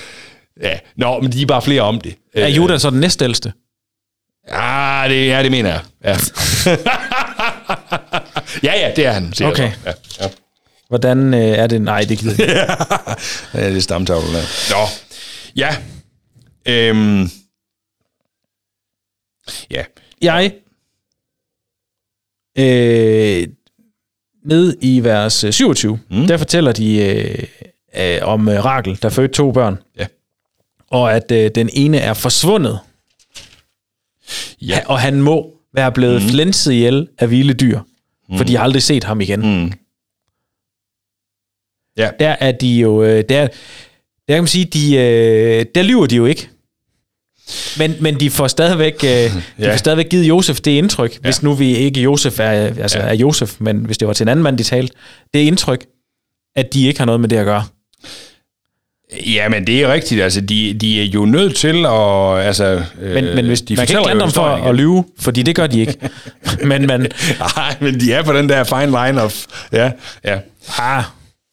ja, nå, men de er bare flere om det. Er Juda så den næstældste? Ah, det, ja, det mener jeg. Ja. ja, ja, det er han. siger jeg Okay. så. Ja, ja. Hvordan øh, er det? Nej, det gider jeg ikke. Ja, det er stamtavlen der. Nå, ja. Øhm. Ja. Jeg, øh, ned i vers øh, 27, mm. der fortæller de øh, øh, om øh, Rakel, der fødte to børn. Ja. Og at øh, den ene er forsvundet, Ja. og han må være blevet mm. flænset ihjel af vilde dyr, mm. for de har aldrig set ham igen. Mm. Ja. Der er de jo, øh, der, der kan man sige, de, øh, der lyver de jo ikke. Men, men de får stadigvæk, øh, de Ja. får stadigvæk givet Josef det indtryk, ja. hvis nu vi ikke Josef er, altså Ja. ja. er Josef, men hvis det var til en anden mand, de talte, det indtryk, at de ikke har noget med det at gøre. Ja, men det er rigtigt. Altså, de, de er jo nødt til at... Altså, Men, men hvis, de man kan ikke dem for at igen. lyve, fordi det gør de ikke. men man, Nej, men de er på den der fine line of... Ja, ja. ah,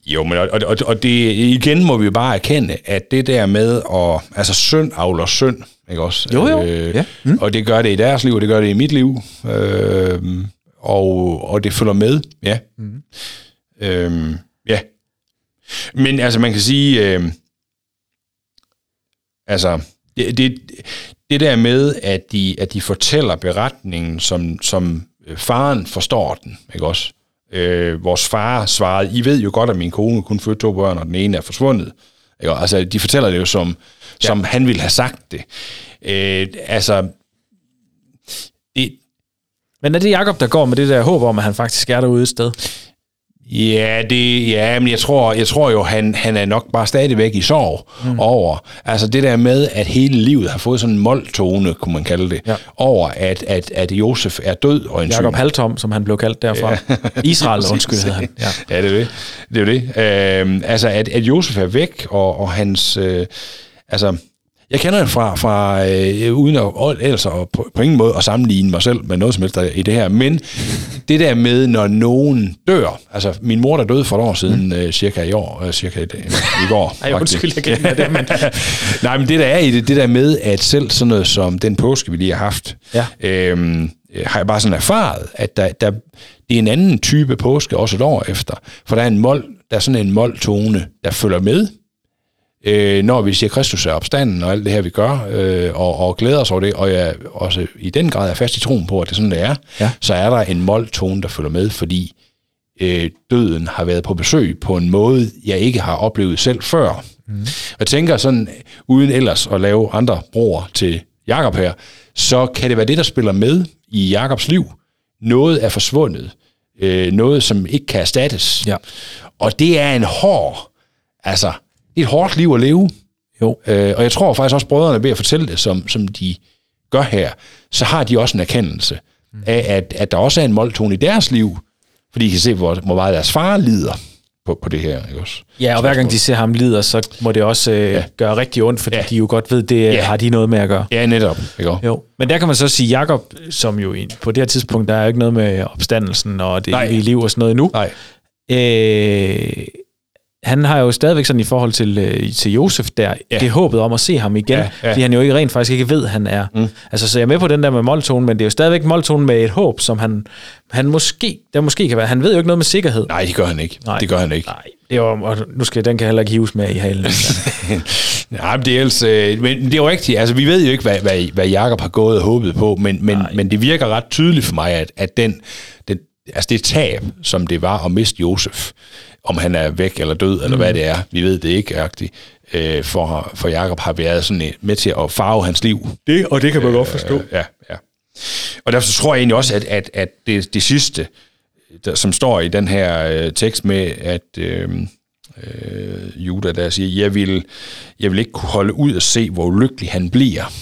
Jo, men og, og, og det, igen må vi bare erkende, at det der med at... Altså, synd avler synd, ikke også? Jo, jo. Øh, Ja. mm. Og det gør det i deres liv, og det gør det i mit liv. Øh, og, og det følger med, ja. Mm. Øh, ja. Men altså, man kan sige... Øh, altså, det, det, det der med, at de, at de fortæller beretningen, som, som øh, faren forstår den, ikke også? Øh, vores far svarede, I ved jo godt, at min kone kun fødte to børn, og den ene er forsvundet. Ikke? Altså, de fortæller det jo, som, ja. som han ville have sagt det. Øh, altså, det, men er det Jakob der går med det der håb om, at han faktisk er derude et sted? Ja, det, ja, men jeg tror, jeg tror jo, han, han er nok bare stadigvæk i sorg mm. over, altså det der med, at hele livet har fået sådan en måltone, kunne man kalde det, Ja. over, at, at, at Josef er død og en Jakob Haltom, som han blev kaldt derfra. Ja. Israel, undskyld, hedder han. Ja. Ja, det er det. Det er det. Øhm, altså, at, at Josef er væk, og, og hans... Øh, altså, jeg kender det fra, fra øh, uden at, at, på, på ingen måde at sammenligne mig selv med noget som helst i det her, men det der med, når nogen dør, altså min mor der døde for et år siden, mm. øh, cirka i år, øh, cirka i, i går. Ej, faktisk. undskyld, jeg af det, men... Nej, men det der er i det, det der med, at selv sådan noget som den påske, vi lige har haft, Ja. øhm, øh, har jeg bare sådan erfaret, at der, der, det er en anden type påske også et år efter. For der er en mål, der er sådan en måltone, der følger med, øh, når vi siger Kristus er opstanden og alt det her, vi gør, øh, og, og glæder os over det, og jeg også i den grad er fast i troen på, at det sådan, det er, Ja. så er der en måltone, der følger med, fordi øh, døden har været på besøg på en måde, jeg ikke har oplevet selv før. Mm. Jeg tænker sådan, uden ellers at lave andre broer til Jakob her, så kan det være det, der spiller med i Jakobs liv. Noget er forsvundet. Øh, noget, som ikke kan erstattes. Ja. Og det er en hård, altså, det er et hårdt liv at leve. Jo. Øh, og jeg tror faktisk også, brødrene ved at fortælle det, som, som de gør her, så har de også en erkendelse af, at, at der også er en måltone i deres liv, fordi de kan se, hvor, hvor meget deres far lider på, på det her. Ikke også? Ja, og hver gang de ser ham lider, så må det også øh, ja. gøre rigtig ondt, fordi ja. de jo godt ved, det ja. har de noget med at gøre. Ja, netop. Ikke? Jo, men der kan man så sige, Jakob, som jo på det her tidspunkt, der er jo ikke noget med opstandelsen og det evige liv og sådan noget endnu. Nej. Øh, han har jo stadigvæk sådan i forhold til, øh, til Josef der, ja. det håbet om at se ham igen, Ja, ja, fordi han jo ikke rent faktisk ikke ved, han er. Mm. Altså, så jeg er med på den der med måltonen, men det er jo stadigvæk måltonen med et håb, som han, han måske, der måske kan være. Han ved jo ikke noget med sikkerhed. Nej, det gør han ikke. Nej. Det gør han ikke. Nej, det jo, og nu skal den kan heller ikke hives med i halen. Nej, men det er, ellers, øh, men det er jo rigtigt. Altså, vi ved jo ikke, hvad, hvad, hvad Jacob har gået og håbet på, men, men, men det virker ret tydeligt for mig, at, at den, den, altså det tab, som det var at miste Josef, om han er væk eller død, eller mm. hvad det er, vi ved det ikke, agtigt, øh, for, for Jacob har været sådan et- med til at farve hans liv. det, og det kan man godt forstå. Øh, ja, ja. Og derfor tror jeg egentlig også, at, at, at det, det sidste, der, som står i den her øh, tekst med, at øh, øh, Judah der siger, jeg vil, jeg vil ikke kunne holde ud og se, hvor ulykkelig han bliver.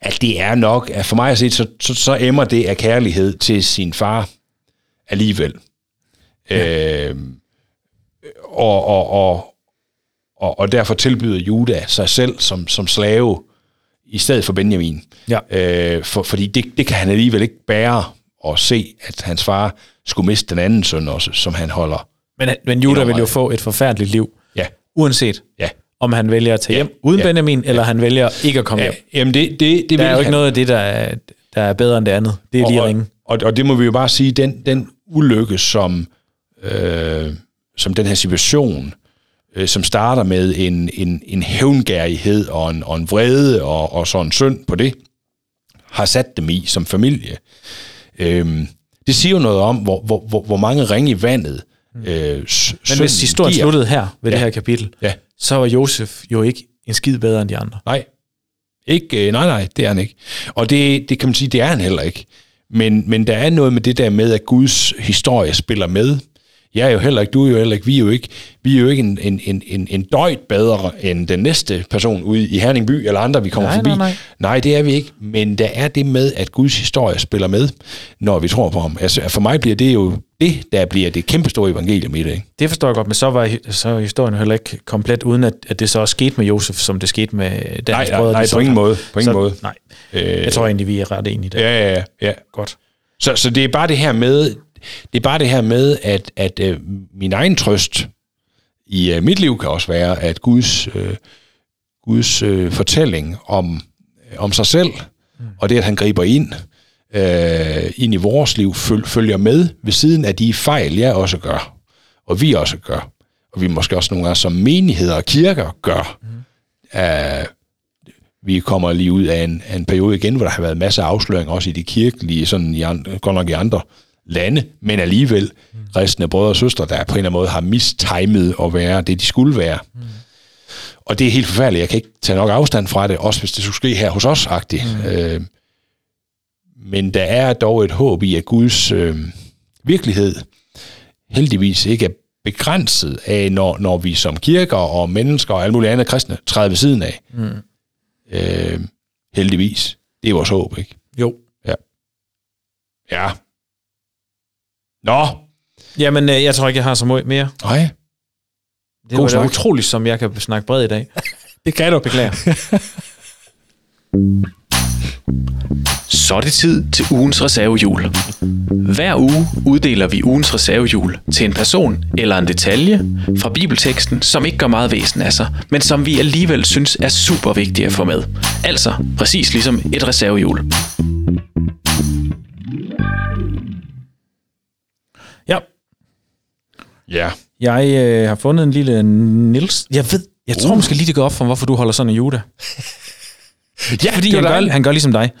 At det er nok, at for mig at se, så, så, så emmer det af kærlighed til sin far alligevel. Ja. Øh, og, og, og, og, og derfor tilbyder Judah sig selv som, som slave i stedet for Benjamin. Ja. Øh, for, fordi det, det kan han alligevel ikke bære at se, at hans far skulle miste den anden søn også, som han holder. Men, men Enormt vil jo få et forfærdeligt liv, Ja, uanset ja. om han vælger at tage Ja. hjem uden Ja. Benjamin, eller han vælger ikke at komme ja. hjem. Jamen det, det, det Der er jo ikke han. noget af det, der er, der er bedre end det andet. Det er lige og, ringe. og, og, og det må vi jo bare sige, den, den ulykke, som, øh, som den her situation, øh, som starter med en, en, en hævngærighed og en, og en vrede og, og sådan synd på det, har sat dem i som familie. Øhm, det siger jo noget om, hvor, hvor, hvor, hvor mange ringe i vandet øh, Men hvis historien giver. sluttede her ved Ja. det her kapitel, Ja. så var Josef jo ikke en skid bedre end de andre. Nej. Ikke, øh, nej, nej, det er han ikke. Og det, det kan man sige, det er han heller ikke. Men, men der er noget med det der med, at Guds historie spiller med. Jeg er jo heller ikke, du er jo heller ikke, vi er jo ikke, vi er jo ikke en, en, en, en, en døjt bedre end den næste person ude i Herningby eller andre, vi kommer Nej, forbi. nej, nej. nej, det er vi ikke. Men der er det med, at Guds historie spiller med, når vi tror på ham. Altså, for mig bliver det jo det, der bliver det kæmpe store evangelium i det. Ikke? Det forstår jeg godt, men så var så er historien heller ikke komplet, uden at, at det så også skete med Josef, som det skete med Daniels Nej, nej, brødre. nej, på ingen måde, på ingen så, måde. Nej, Øh, jeg tror egentlig, vi er ret enige der. Ja, ja, ja. ja. Godt. Så, så det er bare det her med, det er bare det her med, at, at øh, min egen trøst i øh, mit liv kan også være, at Guds, øh, Guds øh, fortælling om, øh, om sig selv, mm. og det, at han griber ind, øh, ind i vores liv, føl, følger med ved siden af de fejl, jeg også gør, og vi også gør, og vi måske også nogle gange som menigheder og kirker gør. Mm. Øh, vi kommer lige ud af en, af en periode igen, hvor der har været masser af afsløringer, også i de kirkelige, sådan i andre, godt nok i andre lande, men alligevel mm. kristne brødre og søstre, der på en eller anden måde har mistimet at være det, de skulle være. Mm. Og det er helt forfærdeligt. Jeg kan ikke tage nok afstand fra det, også hvis det skulle ske her hos os, agtigt. Mm. Øh, men der er dog et håb i, at Guds øh, virkelighed heldigvis ikke er begrænset af, når, når vi som kirker og mennesker og alle mulige andre kristne træder ved siden af. Mm. Øh, heldigvis. Det er vores håb, ikke? Jo. Ja. Nå. Jamen, øh, jeg tror ikke, jeg har så meget mere. Nej. Det God var da snak. utroligt, som jeg kan snakke bred i dag. Det kan du. Beklager. Så er det tid til ugens reservehjul. Hver uge uddeler vi ugens reservehjul til en person eller en detalje fra bibelteksten, som ikke gør meget væsen af sig, men som vi alligevel synes er super vigtige at få med. Altså præcis ligesom et reservehjul. Ja, Ja. jeg øh, har fundet en lille Nils. Jeg ved, jeg tror Uh. måske lige, det går op for, hvorfor du holder sådan en Juda. Ja, Fordi han gør, han gør ligesom dig.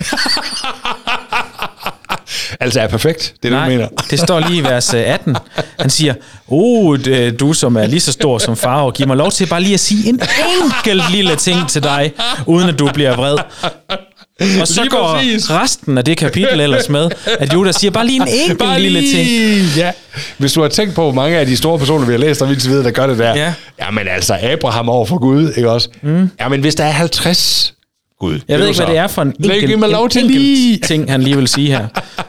Altså er perfekt. Det er det, du mener. det står lige i vers øh, 18. Han siger, oh, du som er lige så stor som far, og giv mig lov til bare lige at sige en enkelt lille ting til dig, uden at du bliver vred. Og så Lige går præcis. resten af det kapitel ellers med, at Judas siger bare lige en enkelt Bare lille ting. Ja. Hvis du har tænkt på, hvor mange af de store personer, vi har læst om indtil videre, der gør det der. Ja. Jamen altså, Abraham over for Gud, ikke også? Mm. Jamen, hvis der er 50 Gud. Jeg ved ikke, hvad det er for en enkelt, mig lov en lige. ting, han lige vil sige her.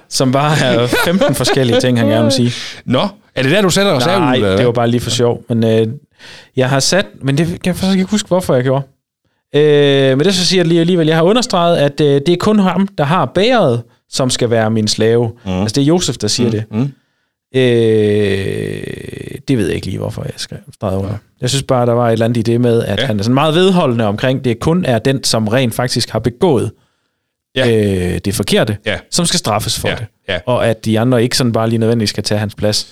Som bare er 15 forskellige ting, han gerne vil sige. Nå, er det der, du sætter os Nej, af? det var bare lige for sjov. Men øh, jeg har sat... Men det kan jeg faktisk ikke huske, hvorfor jeg gjorde. Øh, men det så siger jeg lige alligevel, jeg har understreget, at øh, det er kun ham, der har bæret, som skal være min slave. Mm. Altså det er Josef, der siger mm. det. Mm. Øh, det ved jeg ikke lige, hvorfor jeg skrev streget under. Jeg synes bare, der var et eller andet i det med, at ja. han er sådan meget vedholdende omkring, det kun er den, som rent faktisk har begået Ja. øh, det forkerte, Ja. som skal straffes for Ja, det. ja. Og at de andre ikke sådan bare lige nødvendigvis skal tage hans plads.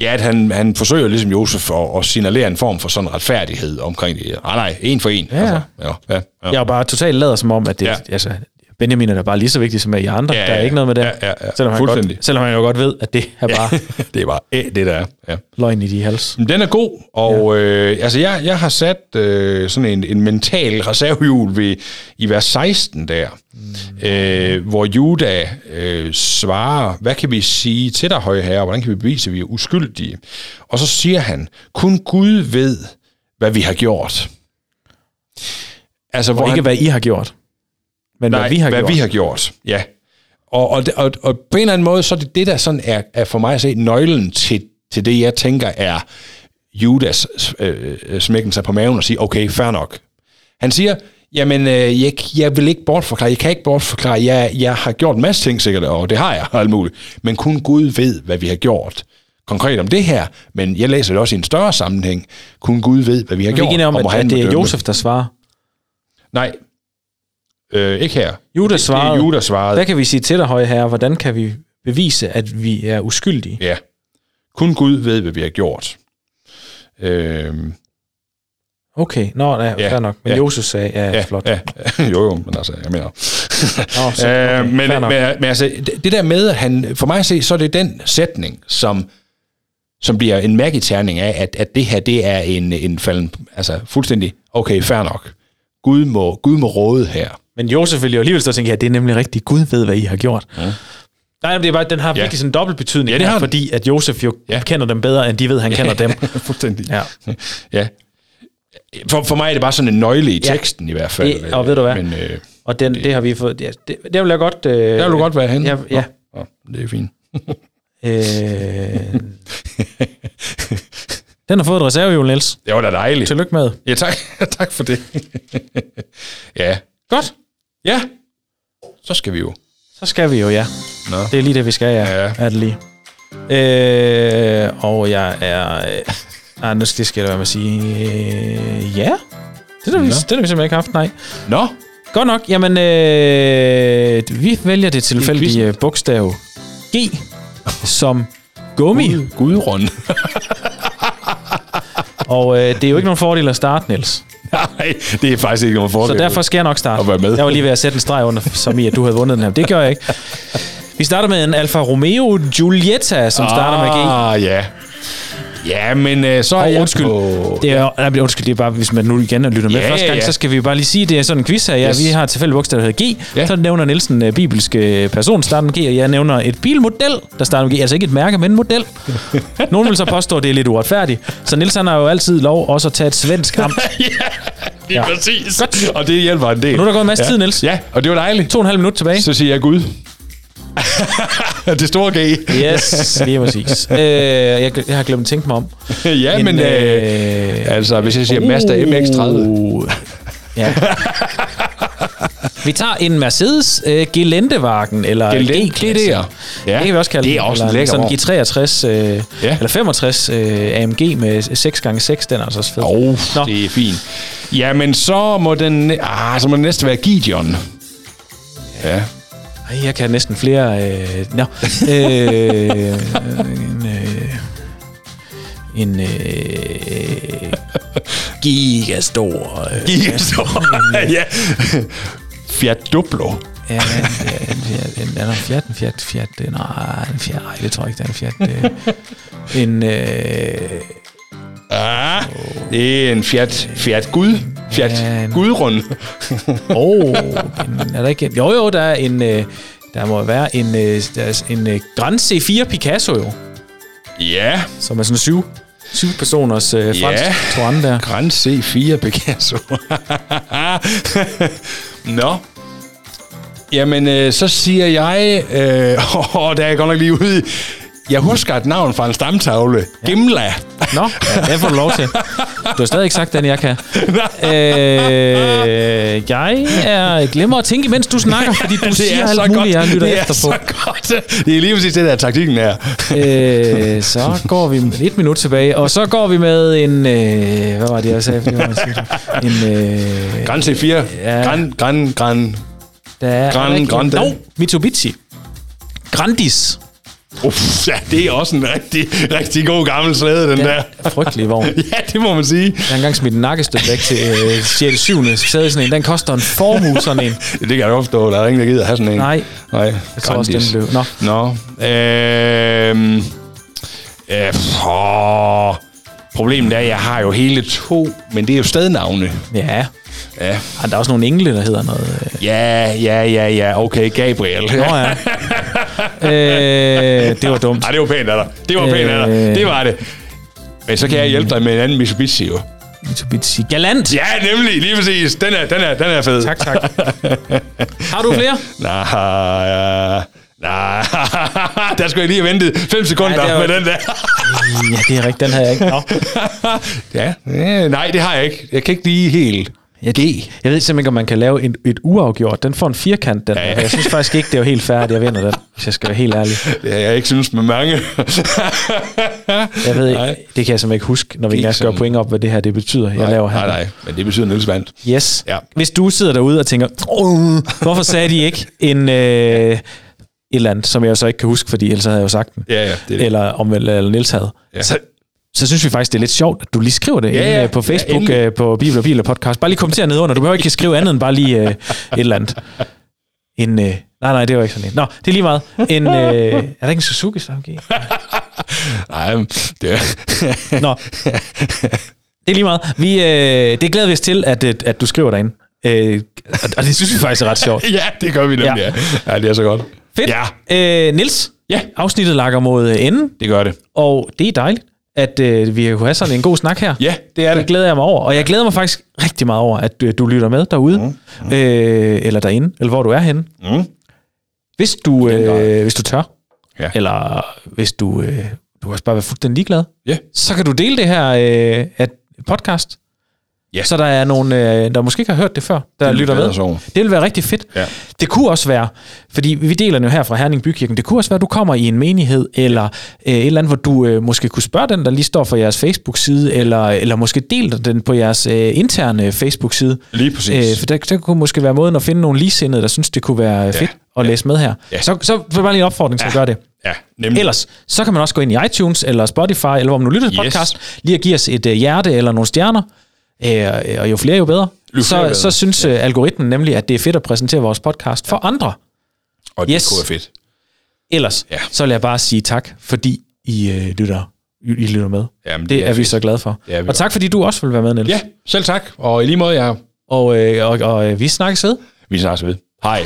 Ja, at han, han forsøger ligesom Josef at, at signalere en form for sådan retfærdighed omkring det. Nej, nej, en for en. Ja. Altså, ja, ja, ja. Jeg er bare totalt lader som om, at det, ja. altså, Benjamin er da bare lige så vigtig som I andre. Ja, Ja, der er ikke noget med det. ja, ja, ja. Selvom, han godt, selvom han jo godt ved, at det er bare det er bare æ, det, der er. Ja. løgn i de hals. Den er god, og ja. øh, altså jeg, jeg har sat øh, sådan en, en mental reservehjul ved, i vers 16 der, mm. øh, hvor Juda øh, svarer, hvad kan vi sige til dig, høje herre, hvordan kan vi bevise, at vi er uskyldige? Og så siger han, kun Gud ved, hvad vi har gjort. Altså, Og ikke, hvad I har gjort. Men Nej, hvad vi har hvad gjort. vi har gjort, ja. Og, og, og, og på en eller anden måde, så er det det, der sådan er, er for mig at se nøglen til, til det, jeg tænker er Judas øh, øh, smækken sig på maven og sige, okay, fair nok. Han siger, jamen, øh, jeg, jeg vil ikke bortforklare, jeg kan ikke bortforklare, jeg, jeg har gjort en masse ting sikkert, og det har jeg, og alt muligt, men kun Gud ved, hvad vi har gjort konkret om det her, men jeg læser det også i en større sammenhæng. Kun Gud ved, hvad vi har Vi er gjort. ikke enige om, at, at det er. Josef, der svarer. Nej, øh, ikke her. Judas Det- Det er svarede. Judas svarede. Hvad kan vi sige til dig, høje herre? Hvordan kan vi bevise, at vi er uskyldige? Ja. Kun Gud ved, hvad vi har gjort. Øhm, Okay, nå, nej, Ja, fair nok. Men ja. Josef sagde, ja, ja, flot. Ja, jo, jo, men altså, jeg mener... Nå, så, øh, men, men, men altså, det, det der med, at han... For mig at se, så er det den sætning, som som bliver en mærketerning af, at, at det her, det er en, en falden, altså fuldstændig, okay, fair nok. Gud må, Gud må råde her. Men Josef ville jo alligevel stå og tænke, ja, det er nemlig rigtigt. Gud ved, hvad I har gjort. Ja. Nej, men det er bare, den har Ja. virkelig sådan en dobbelt betydning, Ja, det har her, fordi at Josef jo Ja. ja. kender dem bedre, end de ved, han kender dem. fuldstændig. Ja. ja. For, for mig er det bare sådan en nøgle i Ja. teksten i hvert fald. Det- og ved du hvad? Men, øh, Og den, det har vi fået... Ja, det, det vil jeg godt... Øh, der vil du godt være henne. Ja, ja. Nå, det er fint. Øh, den har fået et reservehjul, Niels. Det var da dejligt. Tillykke med. Ja, tak. tak for det. ja. Godt. Ja. Så skal vi jo. Så skal vi jo, ja. Nå. Det er lige det, vi skal, ja. Ja. Er det lige. Øh, og jeg er... Øh, ah, nu skal, det skal være med at sige... Øh, ja. Det har vi, Nå. det har vi simpelthen ikke haft, nej. Nå. Godt nok. Jamen, øh, vi vælger det tilfældige bogstav G som gummi. Gud, Gudrun. Og øh, det er jo ikke nogen fordel at starte, Niels. Nej, det er faktisk ikke nogen Så fordel. derfor skal jeg nok starte. At være med. Jeg var lige ved at sætte en streg under, som i, at du havde vundet den her. Det gør jeg ikke. Vi starter med en Alfa Romeo Giulietta, som starter med G. Ah, ja. Ja, men øh, så er Og jeg undskyld, på... det er, nej, undskyld, det er bare, hvis man nu igen lytter med Ja, første gang, ja. så skal vi bare lige sige, det er sådan en quiz her. Ja, Yes. Vi har et tilfældigt bogstav, der hedder G. Ja. Så nævner Nielsen øh, person, der starter med G, og jeg nævner et bilmodel, der starter med G. Altså ikke et mærke, men en model. Nogen vil så påstå, at det er lidt uretfærdigt. Så Niels han har jo altid lov også at tage et svensk am. Lige Ja. præcis. Og det hjælper en del. Nu er der gået en masse ja. tid, Niels. Ja, og det var dejligt. To og en halv minut tilbage. Så siger jeg Gud. Det store G. Yes, lige præcis. øh, jeg, jeg har glemt at tænke mig om. ja, men... Øh, altså, hvis jeg siger Mazda MX-30. Uh, ja. Vi tager en Mercedes uh, Gelendewagen, eller Gelände- G-klasse. Ja. Det kan vi også kalde Det er også en Eller lækker Sådan G63, uh, Ja. eller 65 uh, AMG med 6x6, den er altså også fed. Åh, oh, Nå. det er fint. Jamen, så må den, ah, så må den næste være Gideon. Ja. Ej, jeg kan næsten flere... Øh, nå. øh, en... Øh, en øh, gigastor... Øh, Gideon. ja. Fiat Duplo. Ja, en, en, Fiat, en, er der en Fiat, en Fiat, Fiat, øh, nej, en Fiat, nej, det tror jeg ikke, der er en Fiat. Øh, en, øh, Ah, det er en Fiat, Fiat Gud. Fiat Ja, en- Gudrun. Åh, oh, er der ikke en, Jo, jo, der er en... Øh, der må være en, øh, der er en øh, Grand C4 Picasso jo, ja, som er sådan syv, syv personers øh, fransk Ja. Toran der. Grand C4 Picasso. Nå. Jamen, øh, så siger jeg... Øh, åh, der er jeg godt nok lige ude i... Jeg husker et navn fra en stamtavle. Ja. Gimla. Nå, ja, det får du lov til. Du har stadig ikke sagt den, jeg kan. Øh, jeg er glemmer at tænke, mens du snakker, fordi du siger alt muligt, jeg lytter det efter er på. så godt. Det er lige præcis det, der er taktikken her. Øh, så går vi med et minut tilbage, og så går vi med en... Øh, hvad var det, jeg sagde? Det var, en, øh, Grand C4. Ja. Grand, grand, grand. der er, Gran- er en- Grande. Nå, Mitsubishi. Grandis. Uff, ja, det er også en rigtig, rigtig god gammel slæde, den der. Ja, frygtelig vogn. Ja, det må man sige. Jeg har engang smidt en nakkestøt væk til øh, 6. 7. sæde sådan en. Den koster en formue, sådan en. Det kan jeg godt forstå. Der er ingen, der gider have sådan en. Nej, Nej. jeg tror også, den blev... Nå, Nå. Øhm, øh, åh, problemet er, at jeg har jo hele to, men det er jo stednavne. ja. Ja, Og der er også nogle engle, der hedder noget... Øh. ja, ja, ja, ja. Okay, Gabriel. Nå ja. øh, det var dumt. Ej, det var pænt af dig. Det var pænt af dig. Øh. Det var det. Men så kan jeg hjælpe dig med en anden Mitsubishi, jo. Mitsubishi Galant. Ja, nemlig. Lige præcis. Den er, den er, den er fed. Tak, tak. Har du flere? Nej, ja. Nej, der skulle jeg lige have ventet 5 sekunder Ja, med den der. Ja, det er rigtigt. Den havde jeg ikke. Nå. ja, øh, nej, det har jeg ikke. Jeg kan ikke lige helt. Ja, G. Jeg ved simpelthen ikke, om man kan lave et, et uafgjort. Den får en firkant, den. Ja, Ja. Jeg synes faktisk ikke, det er jo helt færdigt, jeg vinder den, hvis jeg skal være helt ærlig. Det har jeg ikke synes med mange. Jeg ved Nej. ikke, det kan jeg simpelthen ikke huske, når vi Ikke sådan. point op, hvad det her det betyder, jeg laver her. Nej, nej, men det betyder Niels vandt. Yes. Ja. Hvis du sidder derude og tænker, "Åh, hvorfor sagde de ikke en... Øh, et eller andet, som jeg jo så ikke kan huske, fordi ellers havde jeg jo sagt den. Ja, ja, det er det. Eller om eller Niels havde. Ja. Så, så synes vi faktisk, det er lidt sjovt, at du lige skriver det Ja, ja. øh, på Ja, Facebook endelig. øh, på Bibel og Biler podcast. Bare lige kommenter ned under. Du behøver ikke skrive andet end bare lige øh, et eller andet. En, øh, nej, nej, det var ikke sådan en. Nå, det er lige meget. En, øh, er der ikke en Suzuki SMG? Nej, det er... Nå, det er lige meget. Vi, øh, det glæder vi os til, at, at, at du skriver derinde. Øh, og- det synes vi faktisk er ret sjovt. ja, det gør vi nemlig, Ja. ja. ja. det er så godt. Fedt. Ja. Øh, Nils, Ja. afsnittet lakker mod øh, enden, Det gør det. og det er dejligt, at øh, vi kunne have sådan en god snak her. Ja, det er Det det. glæder jeg mig over, og jeg glæder mig faktisk rigtig meget over, at øh, du lytter med derude, mm. øh, eller derinde, eller hvor du er henne. Mm. Hvis du, øh, hvis du tør, Ja. eller hvis du, øh, du kan også bare være fuldstændig ligeglad, Ja. så kan du dele det her øh, at podcast. Ja. Så der er nogen, øh, der måske ikke har hørt det før, der vil lytter med. Det vil være rigtig fedt. Ja. Det kunne også være, fordi vi deler den jo her fra Herning Bykirken, det kunne også være, at du kommer i en menighed, eller øh, et eller andet, hvor du øh, måske kunne spørge den, der lige står for jeres Facebook-side, eller, eller måske deler den på jeres øh, interne Facebook-side. Lige præcis. Øh, for det, det kunne måske være måden at finde nogle ligesindede, der synes, det kunne være ja. fedt at Ja. læse med her. Ja. Så, så vil bare lige en opfordring til Ja. at gøre det. Ja, nemlig. Ellers, så kan man også gå ind i iTunes, eller Spotify, eller hvor man nu lytter til Yes. podcast, lige at give os et øh, hjerte eller nogle stjerner, øh, og jo flere, jo bedre. Jo så, bedre. så synes øh, algoritmen nemlig, at det er fedt at præsentere vores podcast for andre. Og det Yes. kunne være fedt. Ellers, Ja. så vil jeg bare sige tak, fordi I øh, lytter, I, I lytter med. Jamen, det, det er, er vi fedt. så glade for. Og tak, fordi du også vil være med, Niels. Ja, selv tak. Og i lige måde, ja. Og, øh, og, og øh, vi snakkes ved. Vi snakkes ved. Hej.